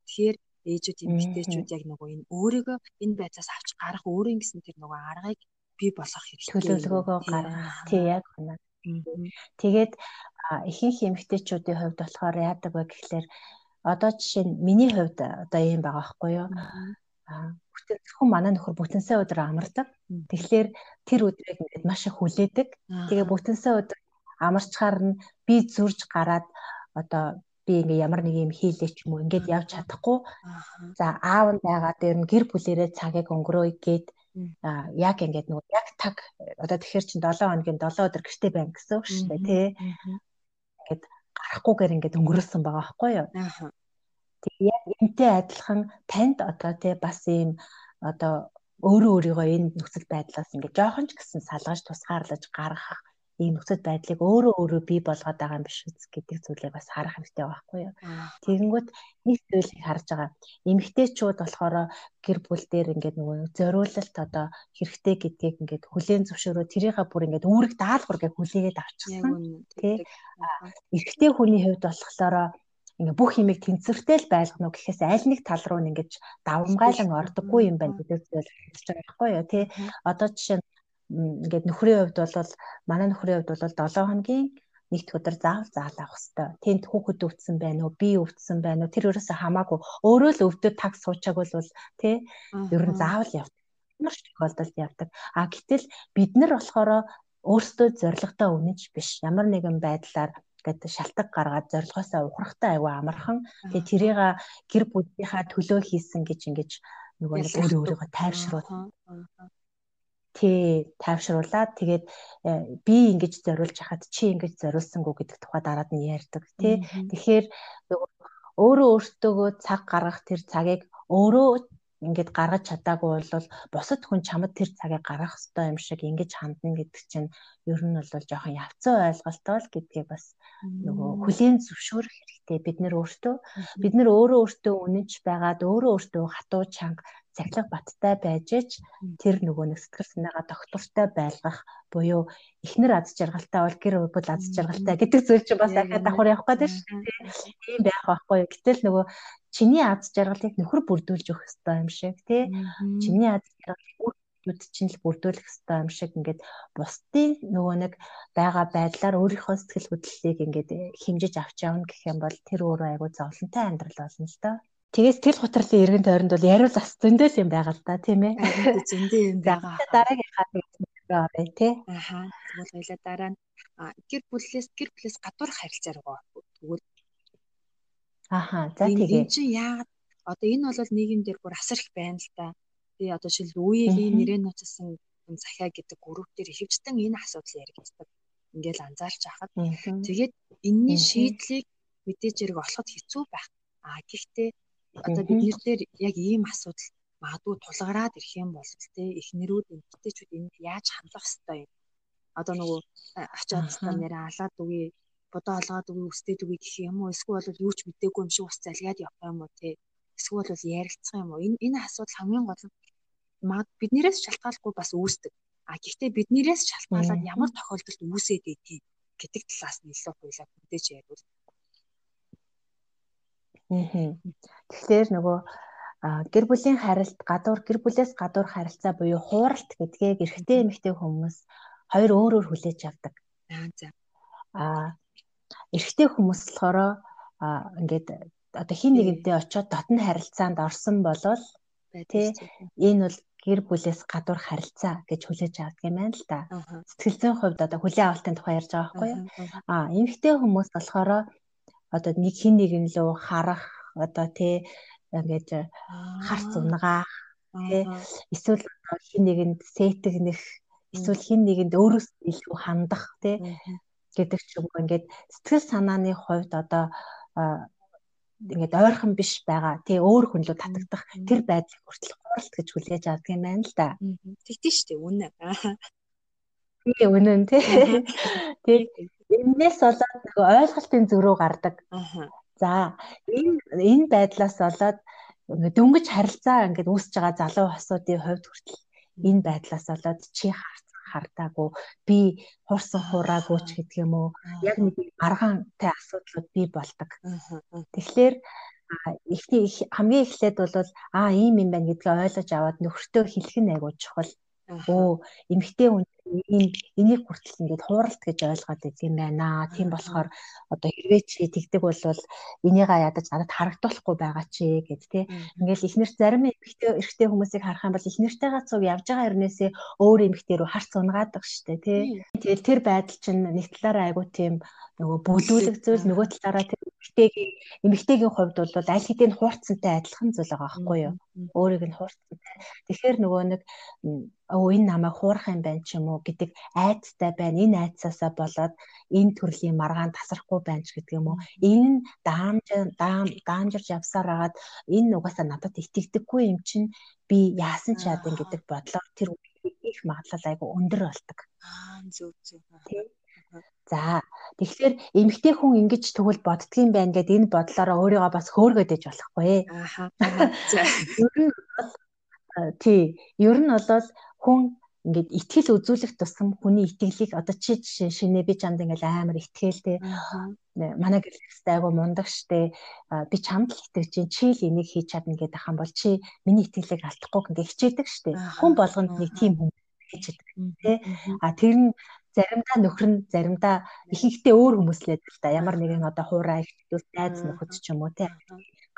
Speaker 2: тэгэхээр ээжүүд эмэгтэйчүүд яг нөгөө энэ өөрийгөө энэ байдлаас авч гарах өөрийн гэсэн тэр нөгөө аргыг бий болгох
Speaker 3: хэрэгтэй. Төлөвлөгөөгөө гаргах. Тий яг байна. Тэгээд ихэнх эмэгтэйчүүдийн хувьд болохоор яадаг вэ гэхлээр одоо жишээ нь миний хувьд одоо ийм байгаа байхгүй юу? Бүтэн зөвхөн манай нөхөр бүтэнсээ өдөр амардаг. Тэгэхээр тэр өдрийг ингээд маш их хүлээдэг. Тэгээ бүтэнсээ өдөр амарчхаар нь би зүрж гараад одоо би ингээ ямар нэг юм хийлээ ч юм уу ингээд явж чадахгүй. За аав нь байгаа дээр нь гэр бүлэрээ цагийг өнгөрөөе гэд а яг ингээд нөгөө яг таг одоо тэгэхэр чин 7 хоногийн 7 өдөр гэртээ байна гэсэн үг шүү дээ тий. Ингээд гарахгүйгээр ингээд өнгөрөөсөн байгаа байхгүй юу? Тэгээ яг энтэй адилхан танд одоо тий бас ийм одоо өөрөө өөрийгөө энэ нөхцөл байдлаас ингээд жоохон ч гэсэн салгаж тусгаарлаж гаргах ийм нөхцөл байдлыг өөрөө өөрөө бий болгоод байгаа юм биш үз гэдэг зүйлээ бас харах хэрэгтэй байхгүй юу. Тэгэнгүүт нэг зүйлийг харж байгаа. Эмэгтэйчүүд болохоор гэр бүл дээр ингээд нөгөө зориулалт одоо хэрэгтэй гэдгийг ингээд хүлээн зөвшөөрөө тэрийнхээ бүр ингээд үүрэг даалгавар гэж хүлээгээд авчихсан. Тэ. Эрэгтэй хүний хувьд болохоор ингээ бүх юмыг тэнцвэртэй л байлгах нь гэхээс аль нэг тал руу ингэж давмгайлан ордоггүй юм байна гэдэг зүйл хэлж байгаа байхгүй юу тий одоо жишээ нь ингээд нөхрийн хувьд бол манай нөхрийн хувьд бол 7 хоногийн нэгд өдөр заавал заал авах хэвээр. Тэнд хүүхэд өвдсөн байна уу? Би өвдсөн байна уу? Тэр өрөөсөө хамаагүй. Өөрөө л өвдөд таг суучааг бол тий ер нь заавал явдаг. Ямар ч тохиолдолд явдаг. А гэтэл бид нар болохоор өөрсдөө зоригтой үнэж биш. Ямар нэгэн байдлаар гэдэг шалтак гаргаад зорилгоосоо ухрахтай айгүй амархан. Тэгээ тэрийг гэр бүлийнхаа төлөө хийсэн гэж ингэж нөгөө нэг өөрөө өөрийгөө тайвшруулах тий тайвшруулад тэгээд э, би ингэж зориулж хахад чи ингэж зориулсангүй гэдэг тухай дараад нь ярьдаг тий тэгэхээр өөрөө өөртөөгөө цаг гаргах тэр цагийг өөрөө ингээд гаргаж чадаагүй бол бусад хүн чамд тэр цагийг гаргах хэрэгтэй юм шиг ингэж хандна гэдэг чинь ер нь бол жоохон явцсан ойлголтоо л гэдгийг бас нөгөө хүлийн зөвшөөрөх хэрэгтэй. Бид нэр өөртөө бид нэр өөрөө өөртөө үнэнч байгаад өөрөө өөртөө хатуу чанга цахилга баттай байж ич тэр нөгөө нэг сэтгэл санаагаа доктортой байлгах буюу эхнэр аз жаргалтай бол гэр бүл аз жаргалтай гэдэг зүйл чинь бас дахиад давхар явах гэдэг шүү дээ. Тийм байх байхгүй. Гэтэл нөгөө чиний аз жаргалыг нөхөр бүрдүүлж өгөх хэрэгтэй юм шиг тий. Чиний аз жаргалыг үд чинь л бүрдүүлэх хэрэгтэй юм шиг ингээд бусдын нөгөө нэг байгаа байдлаар өөрийнхөө сэтгэл хөдлөлийг ингээд хэмжиж авч явна гэх юм бол тэр өөрөө айгүй зовлонтой амьдрал болно л доо. Тэгээс тэл гутралын эргэн тойронд бол яриул бас зөндөө юм байгаа л да тийм ээ. <laughs>
Speaker 2: Зөндөө юм байгаа.
Speaker 3: Дараагийнхаа орой тий.
Speaker 2: Аха. Тэгвэл хоёлаа дараа нь гэр бүлээс гэр бүлээс гадуур харилцаа руу тэгвэл
Speaker 3: Аха. За тэгээ.
Speaker 2: Энэ чинь яагаад одоо энэ бол нийгэм дээр бүр асар их байна л да. Би одоо жишээл үеийн нэрээ нууцсан захиа гэдэг групп дээр ихэвчлэн энэ асуудал яригддаг. Ингээл анзаарч хахад тэгээд энэний шийдлийг мэдээж хэрэг олоход хэцүү байх. А гэхдээ одоо бид нэр дээр яг ийм асуудал магадгүй тулгараад ирэх юм бол тэ эхнэрүүд эмэгтэйчүүд энд яаж хандах хэвтэй юм. Одоо нөгөө ачаад тастаа нэрээ алаад үгүй бодоо олгоод үгүй өстэй үгүй гэх юм уу? Эсвэл бол юу ч мэдээгүй юм шиг ус залгаад явах юм уу те? Эсвэл бол ярилцах юм уу? Энэ энэ асуудал хамгийн гол нь маг биднээс шалтгааллахгүй бас үүсдэг. А гэхдээ биднээс шалтгаалаад ямар тохиолдолд үүсээд идэв гэдэг талаас нь илүү хуйлаа мэдээж ярил
Speaker 3: Тэгэхээр нөгөө гэр бүлийн харилт гадуур гэр бүлээс гадуур харилцаа буюу хууралт гэдгийг эрэгтэй эмэгтэй хүмүүс хоёр өөр өөр хүлээж авдаг. Аа эрэгтэй хүмүүс болохоор ингээд одоо хин нэгэнтэй очиод дотн харилцаанд орсон болвол тий энэ бол гэр бүлээс гадуур харилцаа гэж хүлээж авдаг юм байна л да. Сэтгэл зүйн хувьд одоо хүлээн авалтын тухай ярьж байгаа байхгүй юу? Аа эмэгтэй хүмүүс болохоор одоо нэг хин нэгэн лөө харах одоо тий ингээд харц унгаах тий эсвэл хин нэгэнд сэтгнэх эсвэл хин нэгэнд өөрөөс илүү хандах тий гэдэг ч юм уу ингээд сэтгэл санааны хувьд одоо ингээд ойрхон биш байгаа. Тий өөр хүн лөө татагдах тэр байдлыг хүртэл хууралт гэж хүлээж авдаг юм байна л да.
Speaker 2: Тэгтэн шүү дээ үнэ.
Speaker 3: Тий үнэн тий. Тий энэс болоод нөгөө ойлголтын зөрүү гардаг. За энэ энэ байдлаас болоод дөнгөж харилцаа ингээд үүсэж байгаа залуу хосуудын хувьд хүртэл энэ байдлаас болоод чи харц хардаагүй би хуурсан хураагүй ч гэдэг юм уу яг нэг аргаантай асуудлууд бий болдог. Тэгэхээр ихний хамгийн эхлээд бол аа ийм юм байна гэдгийг ойлгож аваад нөхөртөө хэлэх нь айгуу чухал. Өө эмэгтэй хүн ийм энийг хүртэл ингээд хууралт гэж ойлгоод байт юм байна. Тийм болохоор одоо хэрвээ чи тэгдэг бол энийгээ ядаж надад харагдуулахгүй байгаа чи гэд тий. Ингээл ихнэрт зарим эмэгтэй эрэгтэй хүмүүсийг харах юм бол ихнэртэйгээ цуг явж байгаа хэрнээсээ өөр эмэгтэй рүү харц унгаадаг штэ тий. Тэгэл тэр байдал чинь нэг талаараа айгу тийм нөгөө бүлүүлэг зүйл нөгөө талаараа тэр эмэгтэйгийн эмэгтэйгийн хувьд бол аль хэдийн хуурцантай адилхан зүйл байгаа байхгүй юу? Өөрийг нь хуурцантай. Тэгэхээр нөгөө нэг өө энэ намайг хуурах юм байна ч юм уу гэдэг айцтай байна. Энэ айцаасаа болоод энэ төрлийн маргаан тасрахгүй байна ч гэдэг юм уу. Энэ нь даамж даам даамжирч явсаар хагаад энэ угаасаа надад итгэдэггүй юм чинь би яасан ч яадын гэдэг бодлоор тэр их магадлал айгу өндөр болдог.
Speaker 2: Аа зөв зөв.
Speaker 3: За тэгэхээр эмэгтэй хүн ингэж тэгвэл боддгийм байна гэдээ энэ бодлороо өөрийгөө бас хөөргөд ээж болохгүй.
Speaker 2: Ааха. За.
Speaker 3: Ер нь тий, ер нь бол хүн ингээд итгэл үзүүлэх тусам хүний итгэлийг одоо чи жишээ шинэ би чамд ингээд амар итгэлтэй манай гэрлэхстэй айгу мундаг штэ би чамд л итгэж чинь чи л энийг хийж чадна гэдэг хам бол чи миний итгэлийг алдахгүй ингээд хичээдэг штэ. Хүн болгонд нэг тийм хүн хийдэг тий а тэр нь заримдаа нөхөр нь заримдаа ихэнхдээ өөр хүмүүс л да. Ямар нэгэн одоо хуурай ихтүүс найз нөхөд ч юм уу тий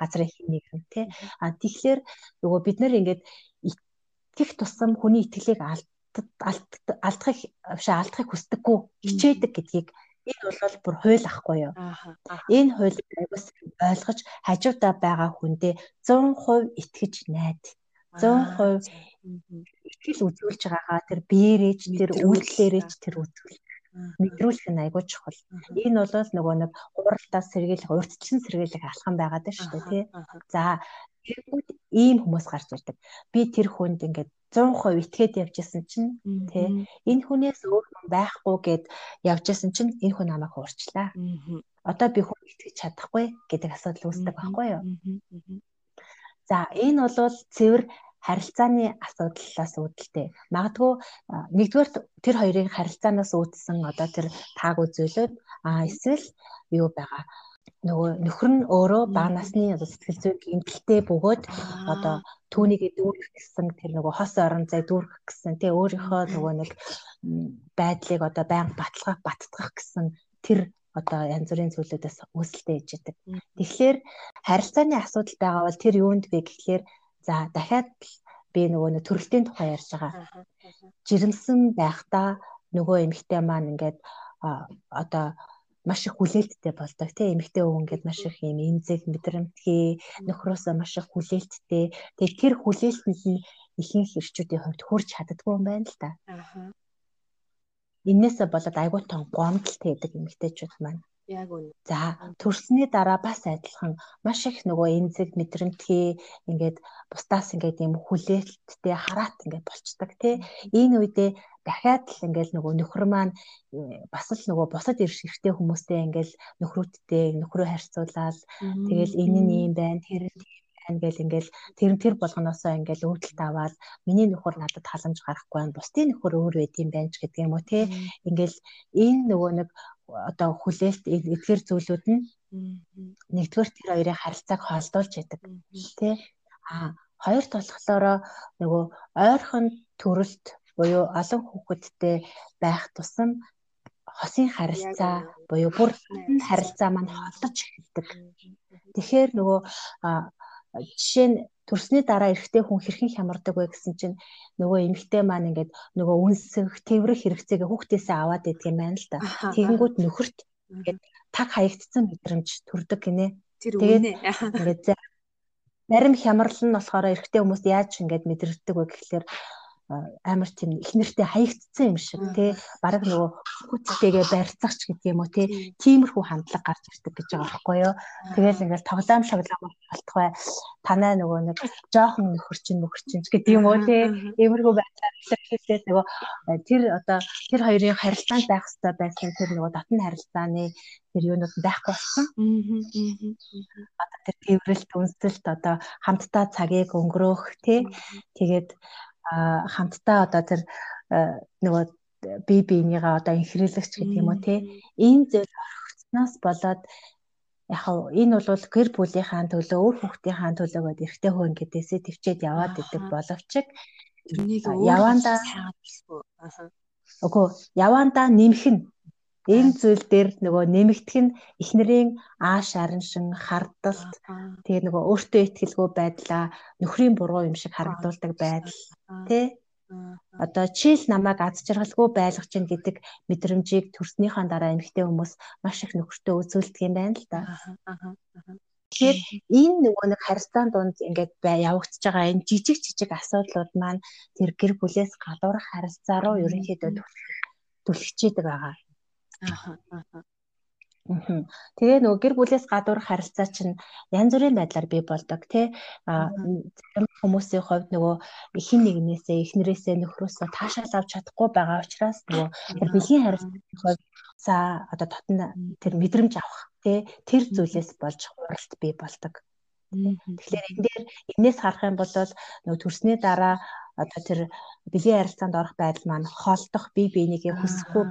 Speaker 3: газрын хин нэгэн тий. А тэгэхээр нөгөө бид нэр ингээд итгэх тусам хүний итгэлийг алдахыг биш алдахыг хүсдэггүй хичээдэг гэдгийг энэ бол бүр хууль ахгүй юу. Энэ хууль аягаас ойлгож хажуудаа байгаа хүндээ 100% итгэж найд. 100% итгэл үзүүлж байгаагаа тэр биерэж тэр үйлдэлээрэж тэр үзүүл мэдрүүлэх нь айгүй чухал. Энэ бол нөгөө нэг хууралтаас сэргийлэх, урьдчилан сэргийлэх алхам байгаад байна шүү дээ тий. За Тэгэнгүүт ийм хүмүүс гарч ирдэг. Би тэр хүнд ингээд 100% итгээд явжсэн чинь тий энэ хүнээс өөр хүн байхгүй гэд явжсэн чинь энэ хүн намайг хуурчлаа. Одоо би хүн итгэж чадахгүй гэдэг асуудал үүсдэг байхгүй юу? За энэ бол цэвэр харилцааны асуудлаас үүдэлтэй. Магадгүй нэгдүгээр тэр хоёрын харилцаанаас үүдсэн одоо тэр тааг үзүүлээд а эсвэл юу байгаа нөгөө нөхөр нь өөрөө бага насны сэтгэл зүйн гэмтэлтэй бөгөөд одоо түүнийгээ дүүргэх гэсэн тэр нөгөө хос орон зай дүүргэх гэсэн тий өөрийнхөө нөгөө нэг байдлыг одоо байнга баталгаах баттгах гэсэн тэр одоо янз бүрийн зүйлүүдээс үүсэлтэй ээж идэг. Тэгэхээр харилцааны асуудал байгаа бол тэр юунд вэ гэхлээр за дахиад би нөгөө нэг төрөлтийн тухай ярьж байгаа. Жирэмсэн байхдаа нөгөө эмэгтэй маань ингээд одоо маш их хүлээлттэй болдог тийм эмэгтэй өвгөн ингээд маш их юм эмзэг мэдрэмтгий нөхрөөсөө маш их хүлээлттэй тэгээ тэр хүлээлтэнд нь ихэнх ирчүүдийн хувьд хүрч чаддгүй юм байна л да. Аа. Иннээсээ болоод айгуу тон гомдолтой байдаг эмэгтэйчүүд маань. Яг үнэ. За төрсний дараа бас адилхан. Маш их нөгөө эмзэг мэдрэмтгий ингээд бусдаас ингээд юм хүлээлттэй хараат ингээд болчдаг тий. Энэ үедээ дахиад л ингээл нөгөө нөхөр маань бас л нөгөө бусад эрхтэй хүмүүстэй ингээл нөхрүүдтэй нөхрөө харьцуулаад тэгэл энэ нь юм байна тэр байна гэл ингээл тэр тэр болгоноосоо ингээл өвдөлт аваад миний нөхөр надад халамж гарахгүй байна бусдын нөхөр өөр байд юм байна ч гэдэг юм уу те. Ингээл энэ нөгөө нэг одоо хүлээлт эдгээр зүйлүүд нь нэгдүгээр тэр хоёрын харилцааг холдуулж яадаг тий а хоёр толхлоороо нөгөө ойрхон төрөлт буюу олон хүүхэдтэй байх тусам хосын харилцаа буюу бүр харилцаа маань холдож эхэлдэг. Тэгэхээр нөгөө жишээ нь төрсний дараа эрэгтэй хүн хэрхэн хямардаг вэ гэсэн чинь нөгөө эмэгтэй маань ингээд нөгөө үнсэх, тэрвэрх хэрэгцээгээ хүүхдээсээ аваад идэг юм байна л да. Тэгэнгүүт нөхөрт ингээд таг хаягдсан мэдрэмж төрдөг гинэ. Тэгээд ингээд зарим хямрал нь болохоор эрэгтэй хүмүүс яаж ингээд мэдрэгдэг вэ гэхлээр амар тийм их нэртэй хаягдсан юм шиг тий. Баг нөгөө хүчтэйгээ барьцагч гэдэг юм уу тий. Тиймэрхүү хандлага гарч ирдэг гэж байгаа байхгүй юу? Тэгэл ингээл тоглоом шоглоом болтох бай танай нөгөө нэг жоохон нөхөрчин нөхөрчин гэдэг юм уу тий. иймэрхүү байдлаар илэрхийлээд нөгөө тэр одоо тэр хоёрын харилцаанд байх хэрэгтэй байсан тэр нөгөө дотн харилцааны тэр юунууд байхгүй болсон. Одоо тэр тэмрэлт үнсэлт одоо хамтдаа цагийг өнгөрөөх тий. Тэгээд хамтдаа одоо тэр нөгөө бие биенийгаа одоо инхрийлэгч гэдэг юм уу те энэ зүйл орхигдсноос болоод яг энэ бол гэр бүлийнхаа төлөө өөр хүүхдийнхаа төлөө гэдэг эрэгтэй хүн гэдээсээ төвчээд яваад идэг боловч явандаа Үгүй явандаа нэмэх нь Энэ зүйл дээр нөгөө нэмэгдэх нь эхнэрийн ааш араншин хардалт тэгээ нөгөө өөртөө ихтгэлгүй байдлаа нөхрийн буруу юм шиг харагдуулдаг байдал тий. Одоо чийл намайг аз жаргалгүй байлгах чинь гэдэг мэдрэмжийг төрснийхаа дараа эмэгтэй хүмүүс маш их нөхөртөө үзүүлдэг юм байна л да. Тэгэхээр энэ нөгөө нэг харилцаан донд ингээд явагдаж байгаа энэ жижиг жижиг асуудлууд маань тэр гэр бүлээс гадуурх харилцаа руу ерөнхийдөө түлхчээдэг байгаа. Аа. Тэгээ нөгөө гэр бүлээс гадуур харилцаа чинь янз бүрийн байдлаар бий болдог тий. Аа зарим хүмүүсийн хувьд нөгөө хин нэгнээсээ эхнэрээсээ нөхрөөсөө таашаал авч чадахгүй байгаа учраас нөгөө бэлгийн харилцааны хувьд за одоо дотн тэр мэдрэмж авах тий тэр зүйлээс болж хуралт бий болдог. Тэгэхээр энэ дээр энээс харах юм бол нөгөө төрсний дараа одоо тэр бэлгийн харилцаанд орох байдал маань холдох бие биенийгээ хүсэхгүй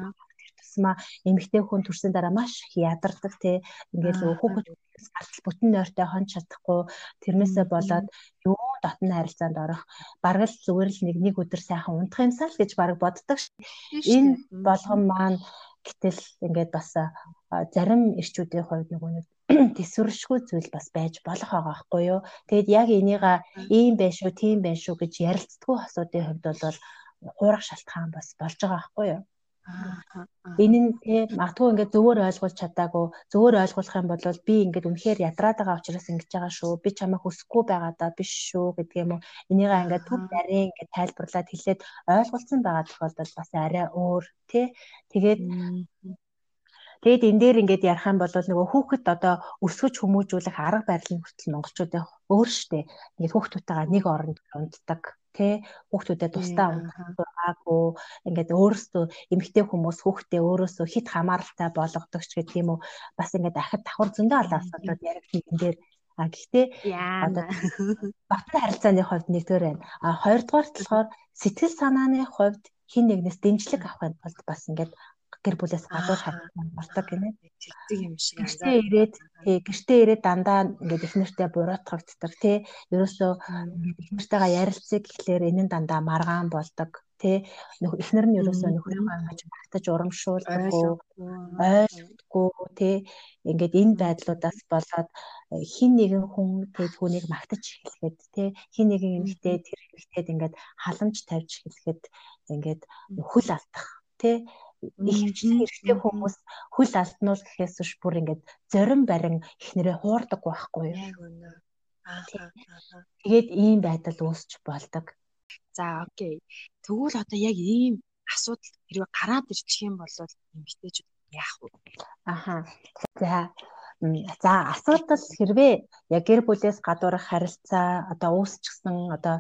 Speaker 3: тусмаа эмэгтэй хүн төрсөн дараа маш ядардаг те ингээл хүүхэд гартал бүтэн нойртой хон чадахгүй тэрнээсээ болоод юу дотн харилцаанд орох. Бараг л зүгээр л нэг нэг өдөр сайхан унтах юмсаа л гэж бараг боддог энэ болгон маань гэтэл ингээд бас зарим ирчүүдийн хувьд нөгөө нэг <clears throat> төсвөршгүй зүйл бас байж болох байгаа байхгүй юу. Тэгэд яг энийга ийм байх шүү, тийм байх шүү гэж ярилцдаггүй асуудын хувьд бол хуурах шалтгаан бас болж байгаа байхгүй юу. Энэ нь те магадгүй ингээд зөвөр ойлгуулж чадаагүй. Зөвөр ойлгуулах юм бол би ингээд үнэхээр ядраад байгаа учраас ингэж байгаа шүү. Би чамайг хүсэхгүй байгаа даа биш шүү гэдэг юм уу? Энийгээ ингээд түр нарийн ингээд тайлбарлаад хэлээд ойлгуулсан байгаа тохиолдолд бас арай өөр те. Тэгээд Тэгэд энэ дээр ингээд ярих юм бол нөгөө хүүхэд одоо өсгөж хүмүүжүүлэх арга барил нь хүртэл монголчуудын өөр штэ. Ингээд хүүхдүүдтэйгээ нэг оронд унтдаг тий хүүхдүүдэд тусдаа унтаагүй ингээд өөрөөсөө эмэгтэй хүмүүс хүүхдээ өөрөөсөө хит хамааралтай болгодог ч гэх юм уу бас ингээд ахад давхар зөндөө олон асуудлууд яригдсан дээр. А гэхдээ одоо батны харилцааны хувьд нэгдүгээр байна. А хоёрдугаар болохоор сэтгэл санааны хувьд хин нэгнээс дэмжлэг авахын тулд бас ингээд гэр бүлээс гадуур болдог гинэ.
Speaker 2: Тэгдэг юм шиг
Speaker 3: анзаа. ирээд тий гэртээ ирээд дандаа ингээд их нэртэй буруутгагддаг тий. Ерөөсөө ингээд их нэртэйгээ ярилцъя гэхлээр энэ нь дандаа маргаан болдог тий. Эхнэр нь ерөөсөө нөхрийнхөө ингэж багтаж урамшуулдаггүй, ойлгохгүй тий. Ингээд энэ байдлуудаас болоод э, хин нэгэн хүн тий түүнийг магтаж эхлэхэд тий хин нэгэн эмэгтэй тэр эмэгтэйд ингээд халамж тавьж эхлэхэд ингээд хөл алдах тий их хвчлэн эрэгтэй хүмүүс хөл алднуул гэхээс биш бүр ингээд зорин барин ихнэрээ хуурдаг байхгүй юу. Тэгээд ийм байдал үүсч болдог.
Speaker 2: За окей. Тэгвэл одоо яг ийм асуудал хэрвээ гараад ирчих юм бол эмэгтэйчүүд яах вэ?
Speaker 3: Аха. За За асуудал хэрвээ яг гэр бүлээс гадуурх харилцаа одоо үүсчихсэн одоо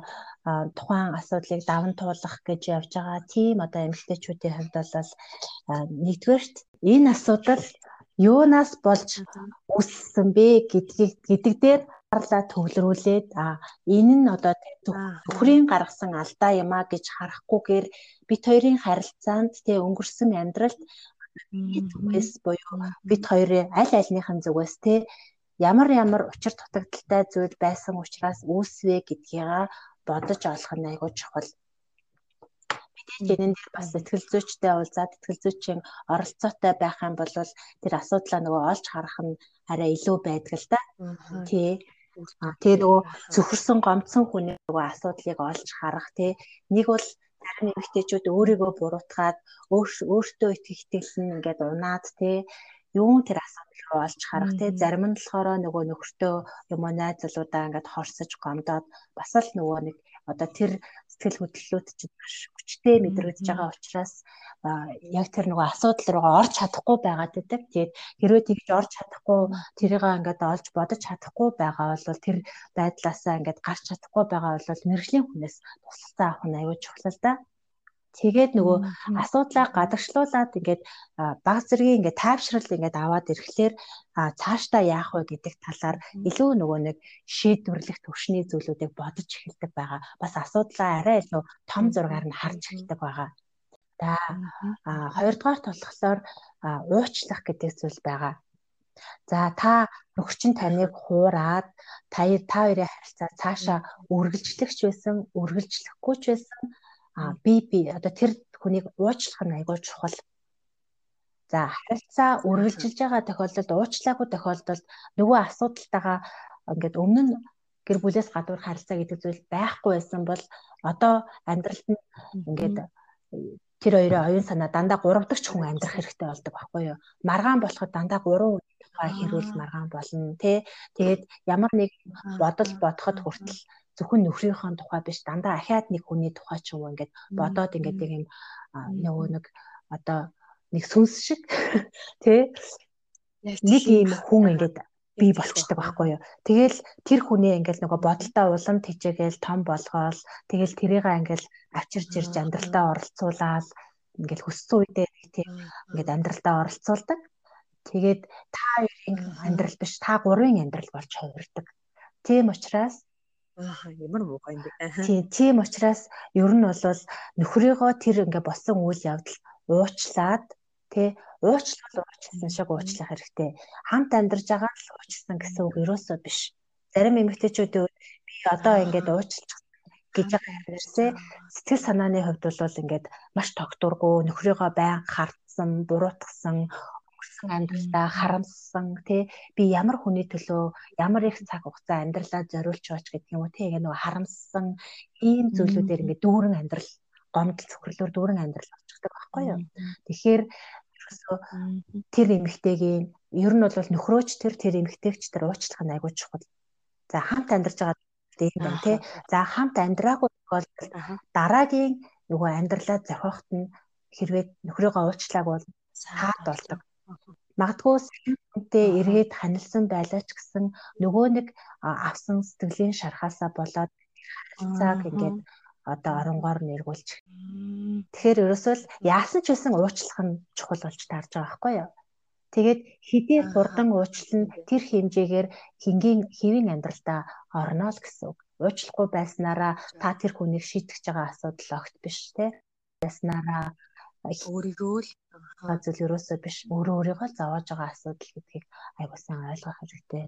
Speaker 3: тухайн асуудлыг даван туулах гэж явж байгаа тийм одоо эмэгтэйчүүдийн хувьд бол нэгдүгээрт энэ асуудал юунаас болж үүссэн бэ гэдгийг гэдэг дээр харлаа төвлөрүүлээд а энэ нь одоо нөхрийн гаргасан алдаа юм а гэж харахгүйгээр бит хоёрын харилцаанд тэ өнгөрсөн амьдралд зүгээс буюу бид хоёрын аль альныхын зүгээс те ямар ямар учир дутагдaltaй зүйл байсан учраас үүсвэ гэдгийг бодож олох нь айгүй чухал. Мэдээж энэ дээр бас сэтгэл зүйчтэй уулзаад сэтгэл зүйчийн оролцоотой байх юм бол тэр асуудлаа нөгөө олж харах нь арай илүү байдаг л да. Тий. Тэгээ нөгөө зөвхөрсөн гомцсон хүний нөгөө асуудлыг олж харах тий. Нэг бол зарим эмэгтэйчүүд өөрийгөө буруутгаад өөртөө итгэх итгэл нь ингээд унаад тий юун тэр асуудал руу олж харах тий зарим нь болохоор нөгөө нөхөртөө юм уу найзлуудаа ингээд хорсож гомдоод бас л нөгөө нэг одоо тэр сэтгэл хөдлөлүүд чинь маш хүчтэй мэдрэгдэж байгаа учраас яг тэр нөгөө асуудал руугаа орж чадахгүй байгаад байдаг. Тэгээд хэрвээ тэгж орж чадахгүй тэрийг ингээд олж бодож чадахгүй байгаа бол тэр байдлаасаа ингээд гарч чадахгүй байгаа бол мэрэгжлийн хүнээс туслалцаа авах нь аюул чухал л да. Тэгээд нөгөө асуудлаа гадагшлуулаад ингээд баг зэргийн ингээд тайвшрал ингээд аваад ирэхлээр цаашдаа яах вэ гэдэг талаар илүү нөгөө нэг шийдвэрлэх төвшний зүйлүүдийг бодож эхэлдэг байгаа. Бас асуудлаа арай илүү том зургаар нь харж эхэлдэг байгаа. За хоёрдугаар болохоор уучлах гэдэг зүйл байгаа. За та нөхчин таныг хуураад та та хоёрын харилцаа цаашаа үргэлжлэхч байсан, үргэлжлэхгүй ч байсан а би би. Одоо тэр хүнийг уучлах нь айгүй чухал. За харилцаа үргэлжилж байгаа тохиолдолд уучлаагүй тохиолдолд нөгөө асуудалтайгаа ингээд өмнө нь гэр бүлээс гадуур харилцаа гэдэг зүйл байхгүй байсан бол одоо амьдралд нь ингээд тэр хоёрын оюун санаа дандаа гуравдагч хүн амьдрах хэрэгтэй болдог байхгүй юу. Маргаан болоход дандаа гурван тухай хэрүүл маргаан болно тий. Тэгээд ямар нэг бодол бодоход хүртэл зөвхөн нөхрийнхөө тухай биш дандаа ахаад нэг хүний тухай ч юм уу ингээд бодоод ингээд нэг юм нөгөө нэг одоо нэг сүнс шиг <laughs> тий нэг юм хүн ингээд би болчдөг байхгүй юу. Тэгэл тэр хүнээ ингээл нөгөө бодолтой улам тэжээгээл том болгоол тэгэл тэрийг ингээл авчирч ирж амьдралтаа оролцуулаад ингээл хөссөн үедээ тийм ингээд амьдралтаа оролцуулдаг. Тэгээд та хоёрын амьдрал биш та гурвын амьдрал болж хувирдаг. Тийм учраас
Speaker 2: Аа ямар муухай юм бэ?
Speaker 3: Тий, тийм учраас ер нь бол нөхрийгөө тэр ингээ болсон үйл явдал уучлаад тий уучлал уучлсан шиг уучлах хэрэгтэй. Хамт амьдарч байгаа л уучлсан гэсэн үг ерөөсөө биш. Зарим эмэгтэйчүүд би одоо ингээд уучлах гэж байгаа юмэрсээ сэтгэл санааны хувьд бол ингээд маш тогтургүй нөхрийгөө байн хардсан, буруутгсан, өнгөрсөн амьдралдаа харамссан тий. Би ямар хүний төлөө ямар их цаг хугацаа амьдралаа зориулж байгаа ч гэдэг юм уу тий. Ингээ нөгөө харамссан ийм зүйлүүдээр ингээ дүүрэн амьдрал гомдол цөхрлөөр дүүрэн амьдрал болчихдаг байхгүй юу? Тэгэхээр ерөөсөө тэр эмэгтэйгийн ер нь бол нөхрөөч тэр тэр эмэгтэйгч тэр уучлах нь айгүй чухал. За хамт амьдарч байгаа тийм байна тий за хамт амьдраагүй тохиолдолд дараагийн нөгөө амьдралаа зохиохт нь хэрвээ нөхрийгөө уучлааг бол саад болдог. Магадгүй хүнтэй эргээд ханилсан байлаа ч гэсэн нөгөө нэг авсан сэтгэлийн шархаасаа болоод харилцааг ингээд одоо оронгоор нэргүүлж. Тэгэхээр ерөөсөө л яасан ч байсан уучлах нь чухал болж таарж байгаа байхгүй юу? Тэгээд хэдий хурдан уучлал нь тэр хэмжээгээр хингийн хэвийн амьдралдаа орно л гэсэн үг. Уучлахгүй байснараа та тэр хүнийг шийтгэж байгаа асуудал огт биш те. Байснараа
Speaker 2: өөрийгөө л
Speaker 3: зүйл ерөөсөө биш өөрөө өөрийгөө зовоож байгаа асуудал гэдгийг айгуусан ойлгох хэрэгтэй.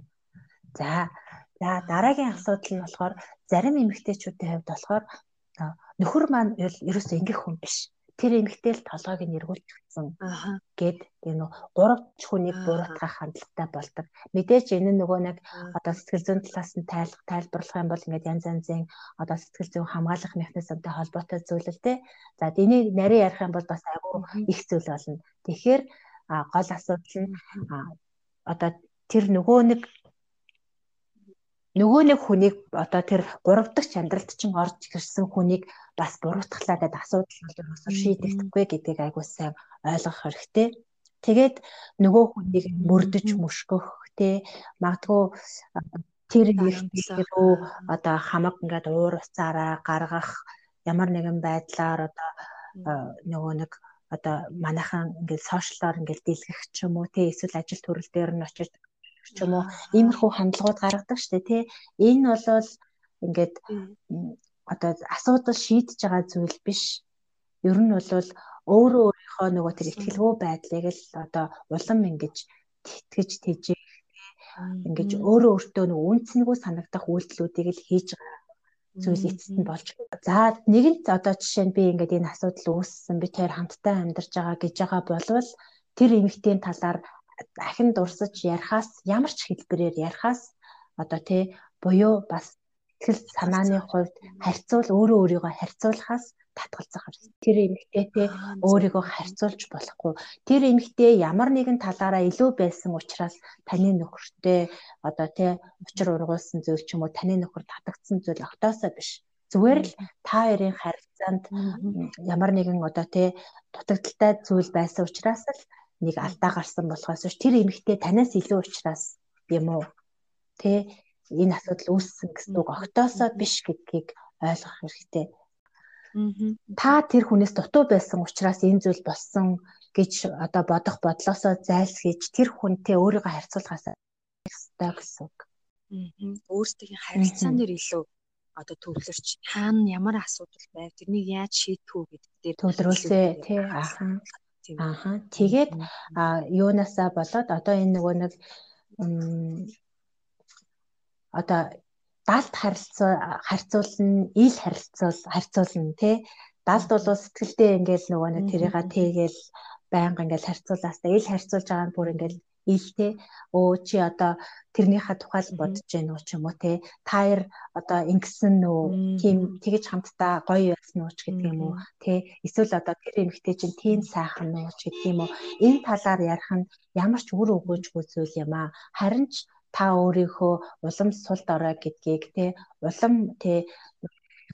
Speaker 3: За за дараагийн асуудал нь болохоор зарим эмэгтэйчүүдийн хувьд болохоор нөхөр маань ерөөсөө ингэх хүн биш тэр эмэгтэй л толгойг нь эргүүлж өгсөн гэд тийм нөө гуравч хүнийг буруутгах хандлагатай болдог. Мэдээж энэ нөгөө нэг одоо сэтгэл зүйн талаас нь тайлбар тайлбарлах юм бол ингээд янз янзын одоо сэтгэл зүйн хамгаалах механизмтай холбоотой зүйл л дээ. За энийг нарийн ярих юм бол бас айгүй их зүйл болно. Тэгэхээр гол асуудал нь одоо тэр нөгөө нэг нөгөө нэг хүнийг одоо тэр гурав дахь амьдралд чинь орж ирсэн хүнийг бас буруутглаа гэдэг асуудал бол ерөөсөө шийдэгдэхгүй гэдгийг айгуу сайн ойлгох хэрэгтэй. Тэгээд нөгөө хүнийг мөрдөж мөшгөх те магадгүй тэр ихтэй одоо хамаг ингээд уур уцаараа гаргах ямар нэгэн байдлаар одоо нөгөө нэг одоо манайхан ингээд сошиалоор ингээд дийлгэх ч юм уу те эсвэл ажил төрөл дээр нь очиж ч юм уу. Иймэрхүү хандлагууд гаргадаг штэ тий. Энэ бол ингээд одоо асуудал шийдэж байгаа зүйл биш. Ер нь бол өөрөө өөрийнхөө нөгөө тэр ихтгэлгүй байдлыг л одоо улам ингэж тэтгэж тэжээ. Ингэж өөрөө өөртөө нөгөө үнцэнгүй санагдах үйлдэлүүдийг л хийж байгаа зүйл эцэст нь болж. За нэгэнт одоо жишээ нь би ингээд энэ асуудал үүссэн би тэр хамтдаа амьдарч байгаа гэж байгаа болвол тэр эмэгтэйн талаар дахин дурсаж ярихаас ямар ч хэлбэрээр ярихаас одоо тий буюу бас сэтгэл санааны хувьд харьцуул өөрөө өөрийгөө харьцуулахаас татгалзах хэрэгтэй. Тэр эмэгтэйтэй өөрийгөө харьцуулж болохгүй. Тэр эмэгтэй ямар нэгэн талаараа илүү байсан учраас таны нөхөртэй одоо тий учир ургуулсан зүйл ч юм уу таны нөхөр татагдсан зүйл огтоосоо биш. Зүгээр л та хоёрын харилцаанд ямар нэгэн одоо тий дутагдaltaй зүйл байсан учраас л нэг алдаа гарсан болохоос биш тэр эмэгтэй танаас илүү ухраас юм уу тэ энэ асуудал үүссэн гэсэн үг огтоосоо биш гэдгийг ойлгох хэрэгтэй. Та тэр хүнээс дутуу байсан учраас энэ зүйл болсон гэж одоо бодох бодлосоо зайлсхийж тэр хүнтэй өөрийгөө харьцуулахаас ёстой гэсэн үг.
Speaker 2: Өөрсдийн харилцаан дээр илүү одоо төвлөрч хаана ямар асуудал байв тэрнийг яаж шийдэх үү гэдэг дээр
Speaker 3: төвлөрүүлээ тий Тийм. Ааха. Тэгээд а юунасаа болоод одоо энэ нөгөө нэг одоо далд харилцаа харьцуулна, ил харилцуул харьцуулна тий. Далд бол сэтгэлдээ ингээл нөгөө нэг тэрийга тэгээл байнга ингээл харьцуулаас та ил харьцуулж байгаа нь бүр ингээл ээлтэй өө чи одоо тэрнийхээ тухай л бодож байна уу ч юм уу те. Таяр одоо ингэсэн нөө тийм тэгэж хамтдаа гоё байсан уу ч гэдэг юм уу те. Эсвэл одоо тэр эмэгтэй чинь тийм сайхан уу ч гэдэг юм уу. Энэ талаар ярих нь ямар ч үр өгөөжгүй зүйл юм а харин ч та өөрийнхөө улам сул дорой гэдгийг те. Улам те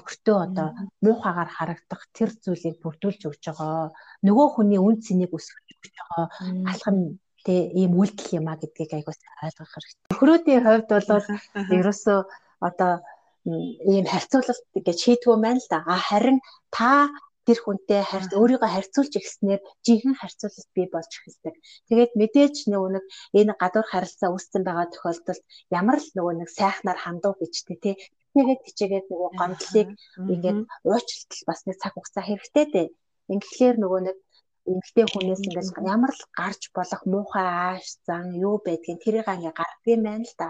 Speaker 3: нөхөртөө одоо муухагаар харагдах тэр зүйлийг бүрдүүлж өгч байгаа. Нөгөө хүний үн цэнийг өсгөж өгч байгаа. Алхам тэ ийм үйлдэл юм а гэдгийг айгуус ойлгох хэрэгтэй. Нөхрөөдийн хувьд бол ерөөсөө одоо ийм харьцуулалт гэж шийдвүү маань л да. А харин та тэр хүнтэй харьц өөрийгөө харьцуулж ихснээр жинхэнэ харьцуулалт бий болж эхэлдэг. Тэгээд мэдээж нөгөө нэг энэ гадуур харилцаа үүссэн байгаа тохиолдолд ямар л нөгөө нэг сайхнаар хандуу гэжтэй тий. Тэгээд тийчээгээд нөгөө гомдлыг ингээд уучлалт бас нэг цаг хугацаа хэрэгтэй дээ. Ингээхээр нөгөө нэг эмгтэй хүнээс ингээс ямар л гарч болох муухай ааш зан юу байдгийг тэрийг ингээ гардгийн байна л да.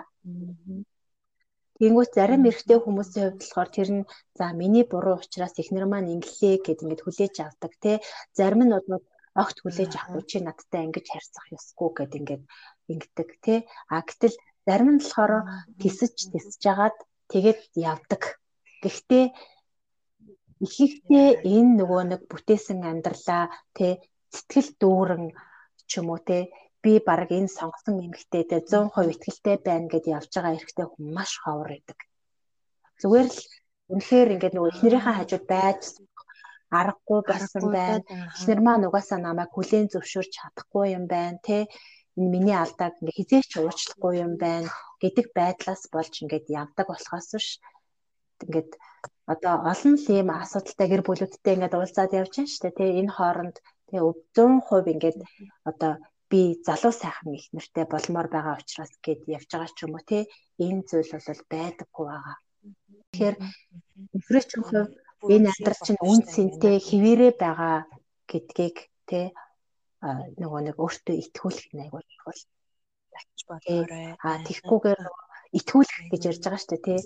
Speaker 3: Тэнгүүт зарим эрэгтэй хүмүүсийн хувьд болохоор тэр нь за миний буруу учраас эхнэр маань инглээ гэд ингээд хүлээж авдаг те. Зарим нь бол огт хүлээж авахгүй чи надтай ингэж харьцах ёсгүй гэд ингээд ингэдэг те. А гэтэл зарим нь болохоор тисэж тисэж жагаад тэгээд явдаг. Гэхдээ ихэнхдээ энэ нөгөө нэг бүтээсэн амьдралаа тэ сэтгэл дүүрэн ч юм уу те би баг энэ сонгосон эмэгтэйдээ 100% ихтэй байна гэд явж байгаа эрэгтэй хүн маш ховор байдаг. Зүгээр л үнэхээр ингээд нөгөө эхнэрийнхээ хажууд байж аргагүй болсон байна. Эхнэр маань угаасаа намайг хүлээн зөвшөөрч чадахгүй юм байна те энэ миний алдааг ингээ хизээч уучлахгүй юм байна гэдэг байдлаас болж ингээд явдаг болохоос биш ингээд одоо олон л ийм асуудалтай гэр бүлүүдтэй ингээд уулзаад явж байна шүү дээ тий энэ хооронд тий 100% ингээд одоо би залуу сайхан их нэртэй болмоор байгаа учраас гээд явж байгаа ч юм уу тий энэ зүйл бол байдаггүй байгаа. Тэгэхээр нөхрөөчийн хувь энэ амьдрал чинь үн цэнтэй хിവэрэ байгаа гэдгийг тий нөгөө нэг өөртөө итгүүлэх нэг чухал тач болоорой. А тэгхгүйгээр итгүүлэх гэж ярьж байгаа шүү дээ тий.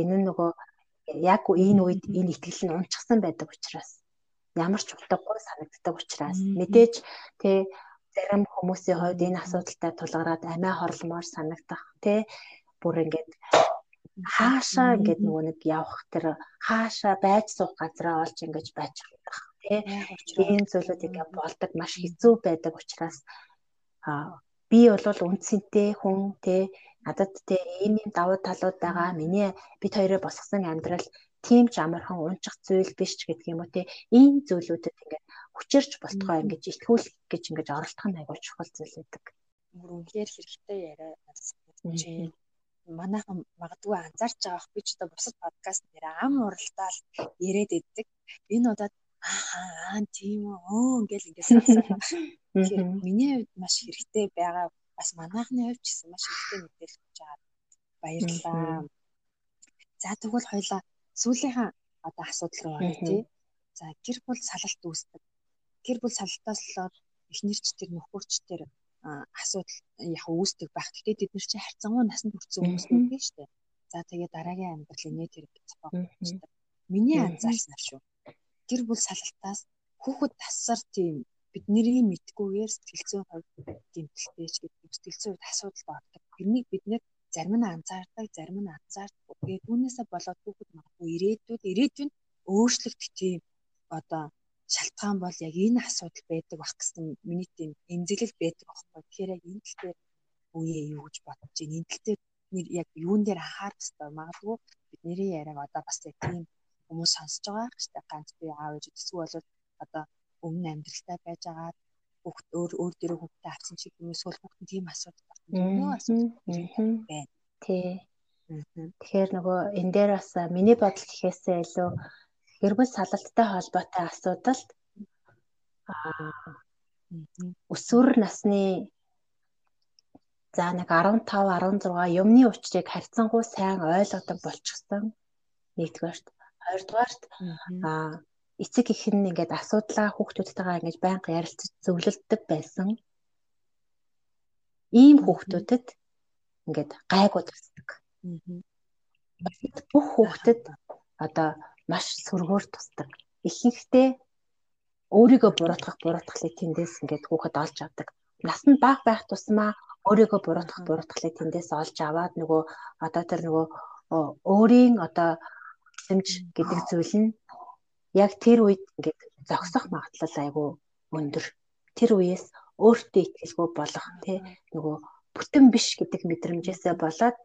Speaker 3: Энэ нөгөө яг энэ үед энэ итгэл нь унчсан байдаг учраас ямар ч утгагүй санагддаг учраас мэдээж тий зарим хүмүүсийн хувьд энэ асуудалтай тулгараад амиа хорломоор санагдах тий бүр ингээд хаашаа ингээд нөгөө нэг явах тэр хаашаа байж суух газраа олж ингэж байж чадах тий ийм зүйлүүд ингээ болдог маш хэцүү байдаг учраас а би бол үндсэнтэй хүн тий надад тий ийм ийм давуу талууд байгаа миний бит хоёроо босгосон амьдрал тийм ч амархан унчих зүйл биш ч гэдэг юм уу тий ийм зүйлүүдэд ингээ хүчирч болтгоо ингэж итгүүлэх гэж ингэж оролдох нь айгүй чухал зүйл байдаг.
Speaker 2: Үнэхээр хэрэгтэй яриа надад санагдчихэв манайхан магадгүй анзаарч байгаах би ч одоо бусад подкаст нэр ам уралдаал яриад иддэг. Энэ удаад аа тийм үү ингээл ингээд сонсоо. <laughs> Миний хувьд маш хэрэгтэй байгаа бас манайхны хувьд ч гэсэн маш хэрэгтэй мэдээлэл өгч байгаа. Баярлалаа. За тэгвэл хоёлаа сүүлийнхаа одоо асуудал руу оръё тий. За гэр бүл салалт үүсдэг. Гэр бүл салалтаас болоод эхнэрч тэр нөхөрч тэр асуудал яг үүсдэг байх. Гэхдээ бид нар чи харьцангуй насанд хүрсэн хүмүүс шүү дээ. За тэгээ дараагийн амьдралын нийт хэрэг цогцолдог. Миний анзаарснаар шүү. Гэр бүл салалтаас хүүхэд тасар тийм бидний мэдгүйгээр сэтгэл зүйн хувьд гэмтэлтэй ч гэдэг зүйн хувьд асуудал болдог. Тэрнийг бид нэр зарим нь анзаардаг, зарим нь анзаардаггүй. Түүнээсээ болоод хүүхэд магадгүй ирээдүйд ирээдүйн өөрчлөгдөх тийм одоо шалтгаан бол яг энэ асуудал байдаг бах гэсэн миний тийм эмзэглэл байдаг байхгүй. Тэгэхээр яг энэ тал дээр үе юу гэж бодож байна. Энэ тал дээр яг юун дээр анхаарах хэрэгтэй. Магадгүй бидний яриаг одоо бас яг тийм хүмүүс сонсож байгаа хэрэг шүү дээ. Ганц би аав ээж төсөв бол одоо өмнө амьдралтай байж байгаа хүүхд өөр өөр дөрөв хүүхдээ авсан чиг юм эсвэл хүүхд тийм асуудал байна. Нөгөө асуудал байна.
Speaker 3: Тий. Тэгэхээр нөгөө энэ дээр бас миний бодол гэхээсээ илүү бүл салалттай холбоотой асуудалд өсвөр насны за нэг 15 16 юмны учрыг харьцангуй сайн ойлгодог болчихсон нэгдүгээрт хоёрдугаарт а эцэг их нь ингээд асуудлаа хүүхдүүдтэйгээ ингэж байнга ярилцаж зөвлөлддөг байсан ийм хүүхдүүдэд ингээд гайгүй тусдаг. Бүх хүүхдэд одоо маш сөргөөр тусдаг. Ихэнхдээ өөрийгөө буруутгах буруутгалыг тэндээс ингээд хүүхэд олж авдаг. Нас нь бага байх тусмаа өөрийгөө буруутгах буруутгалыг тэндээс олж аваад нөгөө одоо тэр нөгөө өөрийн одоо хэмж гэдэг зүйл нь яг тэр үед ингээд зогсох магадлал айгүй өндөр. Тэр үеэс өөртөө итгэлгүй болох тий нөгөө бүтэн биш гэдэг мэдрэмжээсээ болоод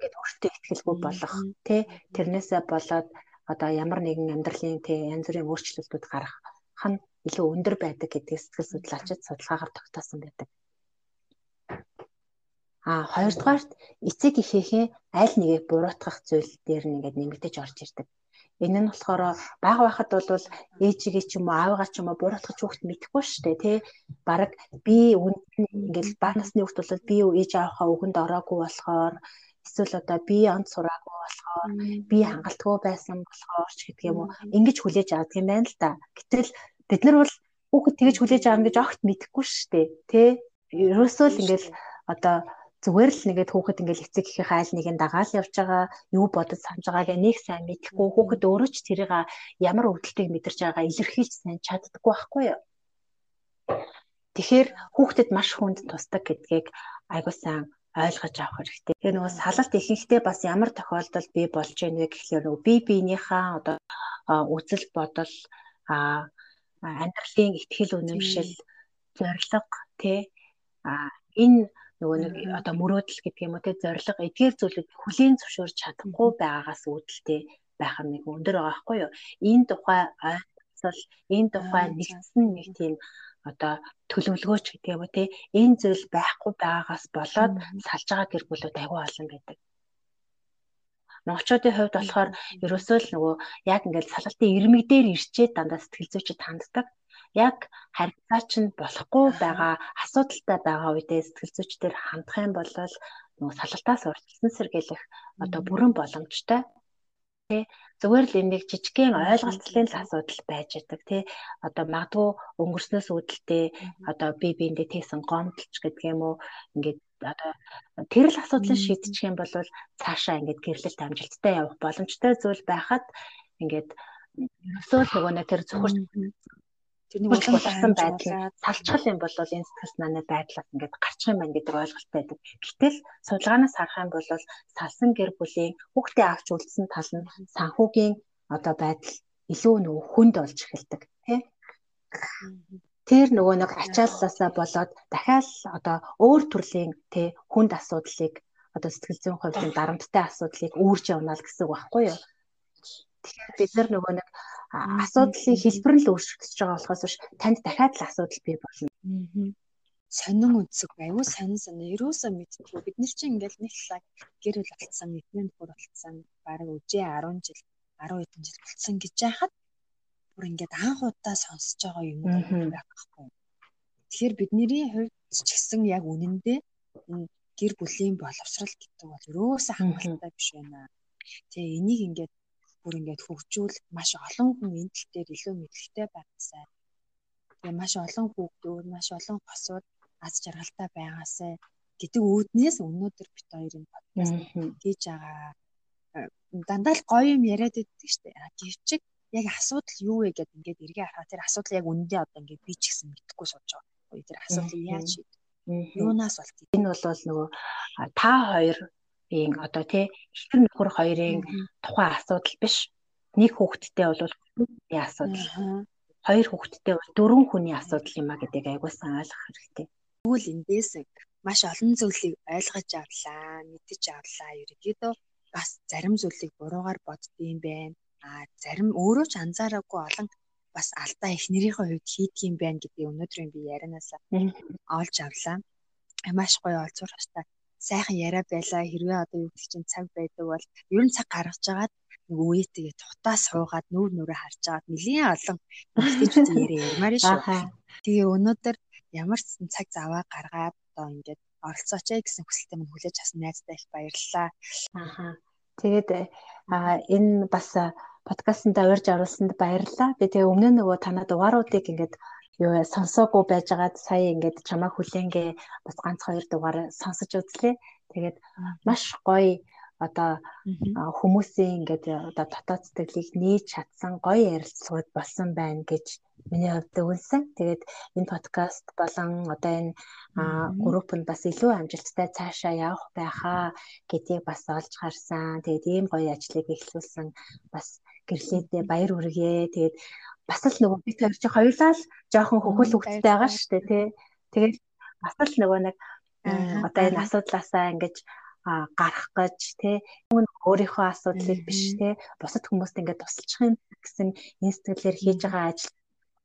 Speaker 3: гэд өөртөө ихтгэлгүй болох тий тэрнээсээ болоод одоо ямар нэгэн амьдралын тий янз бүрийн өөрчлөлтүүд гарах хан илүү өндөр байдаг гэдгийг сэтгэл судлаачид судалгаагаар тогтоосон байдаг. А хоёрдугаарт эцэг эхийнхээ аль нэгийг буруутгах зүйл дээр нэгээд нэмэгдэж орж ирдэг. Энэ нь болохоор бага байхад бол ээжигээ ч юм уу аавыгаа ч юм уу буруутгах хүүхд мэдэхгүй шүү дээ тий. Бараг би үнд ингээл бага насны хүүхд бол би ээж аавынхаа үгэнд ороогүй болохоор эсвэл одоо би онд сураагүй болохоор би хангалтгүй байсан болохоор ч гэдэг юм уу ингэж хүлээж авдаг юм байна л да. Гэтэл бид нар бол хүүхэд тэгэж хүлээж авна гэж огт мэдэхгүй шүү дээ. Тэ? Ерөөсөө л ингээл одоо зүгээр л нэгээд хүүхэд ингээл эцэг их хайл нэг нь дагаал явж байгаа юу бодож санаж байгаагаа нэг сайн мэдэхгүй хүүхэд өөрөө ч тэрийг ямар өвдөлтийг мэдэрч байгаа илэрхийлж сайн чаддаггүй байхгүй юу. Тэгэхээр хүүхдэд маш хүнд тусдаг гэдгийг айгуу сайн ойлгож авах хэрэгтэй. Тэгээ нөгөө салалт ихэнхдээ бас ямар тохиолдолд би болж ийн вэ гэхлээр нөгөө би биенийхээ одоо үзэл бодол а амьдралын ихтгэл үнэмшил зориг а энэ нөгөө нэг одоо мөрөөдөл гэдэг юм уу те зориг эдгээр зүйлүүд хүлийн зөвшөөрч чадахгүй байгаагаас үүдэлтэй байх нь нэг өндөр байгаа байхгүй юу? Энэ тухай ойлцол энэ тухай нэгдсэн нэг тийм одоо төлөвлөгөөч гэдэг юм уу те энэ зүйл байхгүй байгаагаас болоод салж байгаа гэр бүлүүд айгүй олон байдаг. Монголчуудын хувьд болохоор ерөөсөө л нөгөө яг ингээд салгалтын ирмэг дээр ирчээд дандаа сэтгэл зүйчид ханддаг. Яг харилцаа чинь болохгүй байгаа асуудалтай байгаа үедээ сэтгэл зүйчдэр хандах юм бол нөгөө салгалтаас урьдчилсан сэргийлэх одоо бүрэн боломжтой. Тий зүгээр л энэ нэг жижигхэн ойлголцлын л асуудал байж байгаа тий одоо магадгүй өнгөрснөөс үүдэлтэй одоо би биэндээ тийсэн гомдолч гэдэг юм уу? Ингээд одоо тэр л асуудлыг шийдчих юм бол цаашаа ингээд гэрлэлт амжилттай явах боломжтой зүйл байхад ингээд өсөөл нөгөө нэг тэр зөвхөрч тэрний улам байдал салчгал юм бол энэ сэтгэл санааны байдлаас ингээд гарчих юм байна гэдэг ойлголт байдаг. Гэтэл судалгаанаас харах юм бол салсан гэр бүлийн хүүхдээ авч үлдсэн тал нь санхүүгийн одоо байдал илүү нөгөө хүнд болж эхэлдэг тий. Тэр нөгөө нэг ачааллаасаа болоод дахиад одоо өөр төрлийн тий хүнд асуудлыг одоо сэтгэл зүйн хувьд дарамттай асуудлыг үүрж явна л гэсэн үг байхгүй юу? Тэгэхээр бид нар нөгөө нэг асуудлын хэлбэр нь л өөрчлөгдөж байгаа болохоос биш танд дахиад л асуудал бий болно.
Speaker 2: Сонин үндсэг аюу сонин сонин? Ерөөсөө мэдтгүү бид нар чинь ингээл нэг лаг гэр бүл болцсон эднэр нөхөр болцсон баг үжээ 10 жил 10 хэдэн жил болцсон гэж яхад бүр ингээд анх удаа сонсож байгаа юм байхгүй. Тэгэхээр бидний хувьд ч гэсэн яг үнэндээ гэр бүлийн боловсрал гэдэг бол ерөөсөө хангалттай биш байна. Тэгээ энийг ингээд бүр ингээд хөгжүүл маш олон хүн энэ тал дээр илүү мэдлэгтэй байгаасай. Тэгээ маш олон хүүхдүүд, маш олон хосууд аз жаргалтай байгаасай гэдэг үүднээс өнөөдөр бит хоёрын подкаст хийж байгаа дандаа л гоё юм яриад байдаг шүү дээ. Гэвчиг яг асуудал юу вэ гэдээ ингээд эргээ харахад тэр асуудал яг үндэ одоо ингээд би ч гэсэн мэдэхгүй сууж байгаа. Тэр асуудлыг яаж шийдэх юунаас болт.
Speaker 3: Энэ бол нөгөө та хоёр ийм одоо тий ихэр нөхөр хоёрын тухайн асуудал биш. Нэг хүүхэдтэй бол хүний асуудал. Хоёр хүүхэдтэй бол дөрвөн хүний асуудал юм а гэдгийг аягуулсан ойлгох хэрэгтэй.
Speaker 2: Тэгвэл эндээс маш олон зүйлийг ойлгож авлаа, мэдэж авлаа. Ерөнхийдөө бас зарим зүйлийг буруугаар боддгийм байна. А зарим өөрөө ч анзаараагүй олон бас алдаа их нэрийнхээ хувьд хийдэг юм байна гэдгийг өнөөдрийн би ярианаас олж авлаа. Маш гоё олзуурхаштай сайхан яриа байлаа хэрвээ одоо юу гэх чинь цаг байдаг бол ер нь цаг гаргаж жагаад нэг үетэйгээ тутаа суугаад нүүр нүрээ харж агаад нэлийн олон эмэгтэйчүүд яриа ярмаар шүү. Тэгээ өнөөдөр ямар ч цаг заваа гаргаад одоо ингээд оролцооч ээ гэсэн хүсэлтэд минь хүлээж авсан найзтай их баярлалаа.
Speaker 3: Аха. Тэгээд энэ бас подкастт урьж оруулсанд баярлалаа. Би тэгээ өмнө нөгөө танаа дугааруудыг ингээд юу сонсоогүй байжгаад сая ингээд чамаа хүлээнгээ бас ганц хоёр дугаар сонсож үзлээ. Тэгээд маш гоё одоо хүмүүсийн ингээд одоо дотоод сэтгэлийг нээж чадсан гоё ярилцлагууд болсон байна гэж миний хувьд өгүүлсэн. Тэгээд энэ подкаст болон одоо энэ групп нь бас илүү амжилттай цаашаа явах байхаа гэдгийг бас олж харсан. Тэгээд ийм гоё ажлыг эхлүүлсэн бас гэрлээдээ баяр хүргэе. Тэгээд бас л нөгөө би тэр чинь хоёулаа л жоохон хөхөл хөвгттэй байгаа шүү дээ тий. Тэгээд бас л нөгөө нэг одоо энэ асуудлаасаа ингэж гарах гэж тий өөрийнхөө асуудлыг биш тий бусад хүмүүст ингээд тусалчих юм гэсэн энэ сэтгэлээр хийж байгаа ажил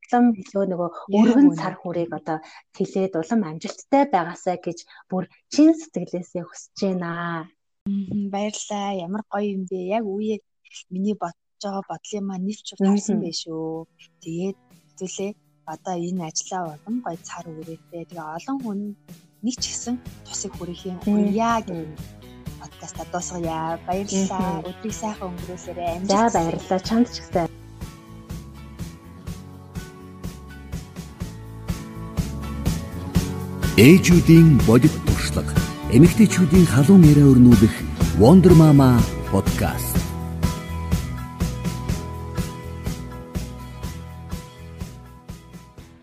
Speaker 3: улам илүү нөгөө өргөн цар хүрийг одоо тэлээд улам амжилттай байгаасаа гэж бүр чин сэтгэлээсээ хүсэж байна.
Speaker 2: Баярлалаа. Ямар гоё юм бэ? Яг үе миний бод байгаа бодлын маань нэвч тавьсан байх шүү. Тэгээд зүйлээ одоо энэ ажлаа улам гоё цар үрээтэй. Тэгээ олон хүн нэг ч гэсэн тусыг хүрэх юм хүрья гэх подкаста дуусгая. Баярлалаа. Өдрийг сайхан өнгөрүүлээрэй.
Speaker 3: За баярлалаа. Чамд ч гэсэн.
Speaker 1: Ээжүүдийн бодит туршлага. Эмэгтэйчүүдийн халуун яриа өрнүүлэх Wonder Mama подкаст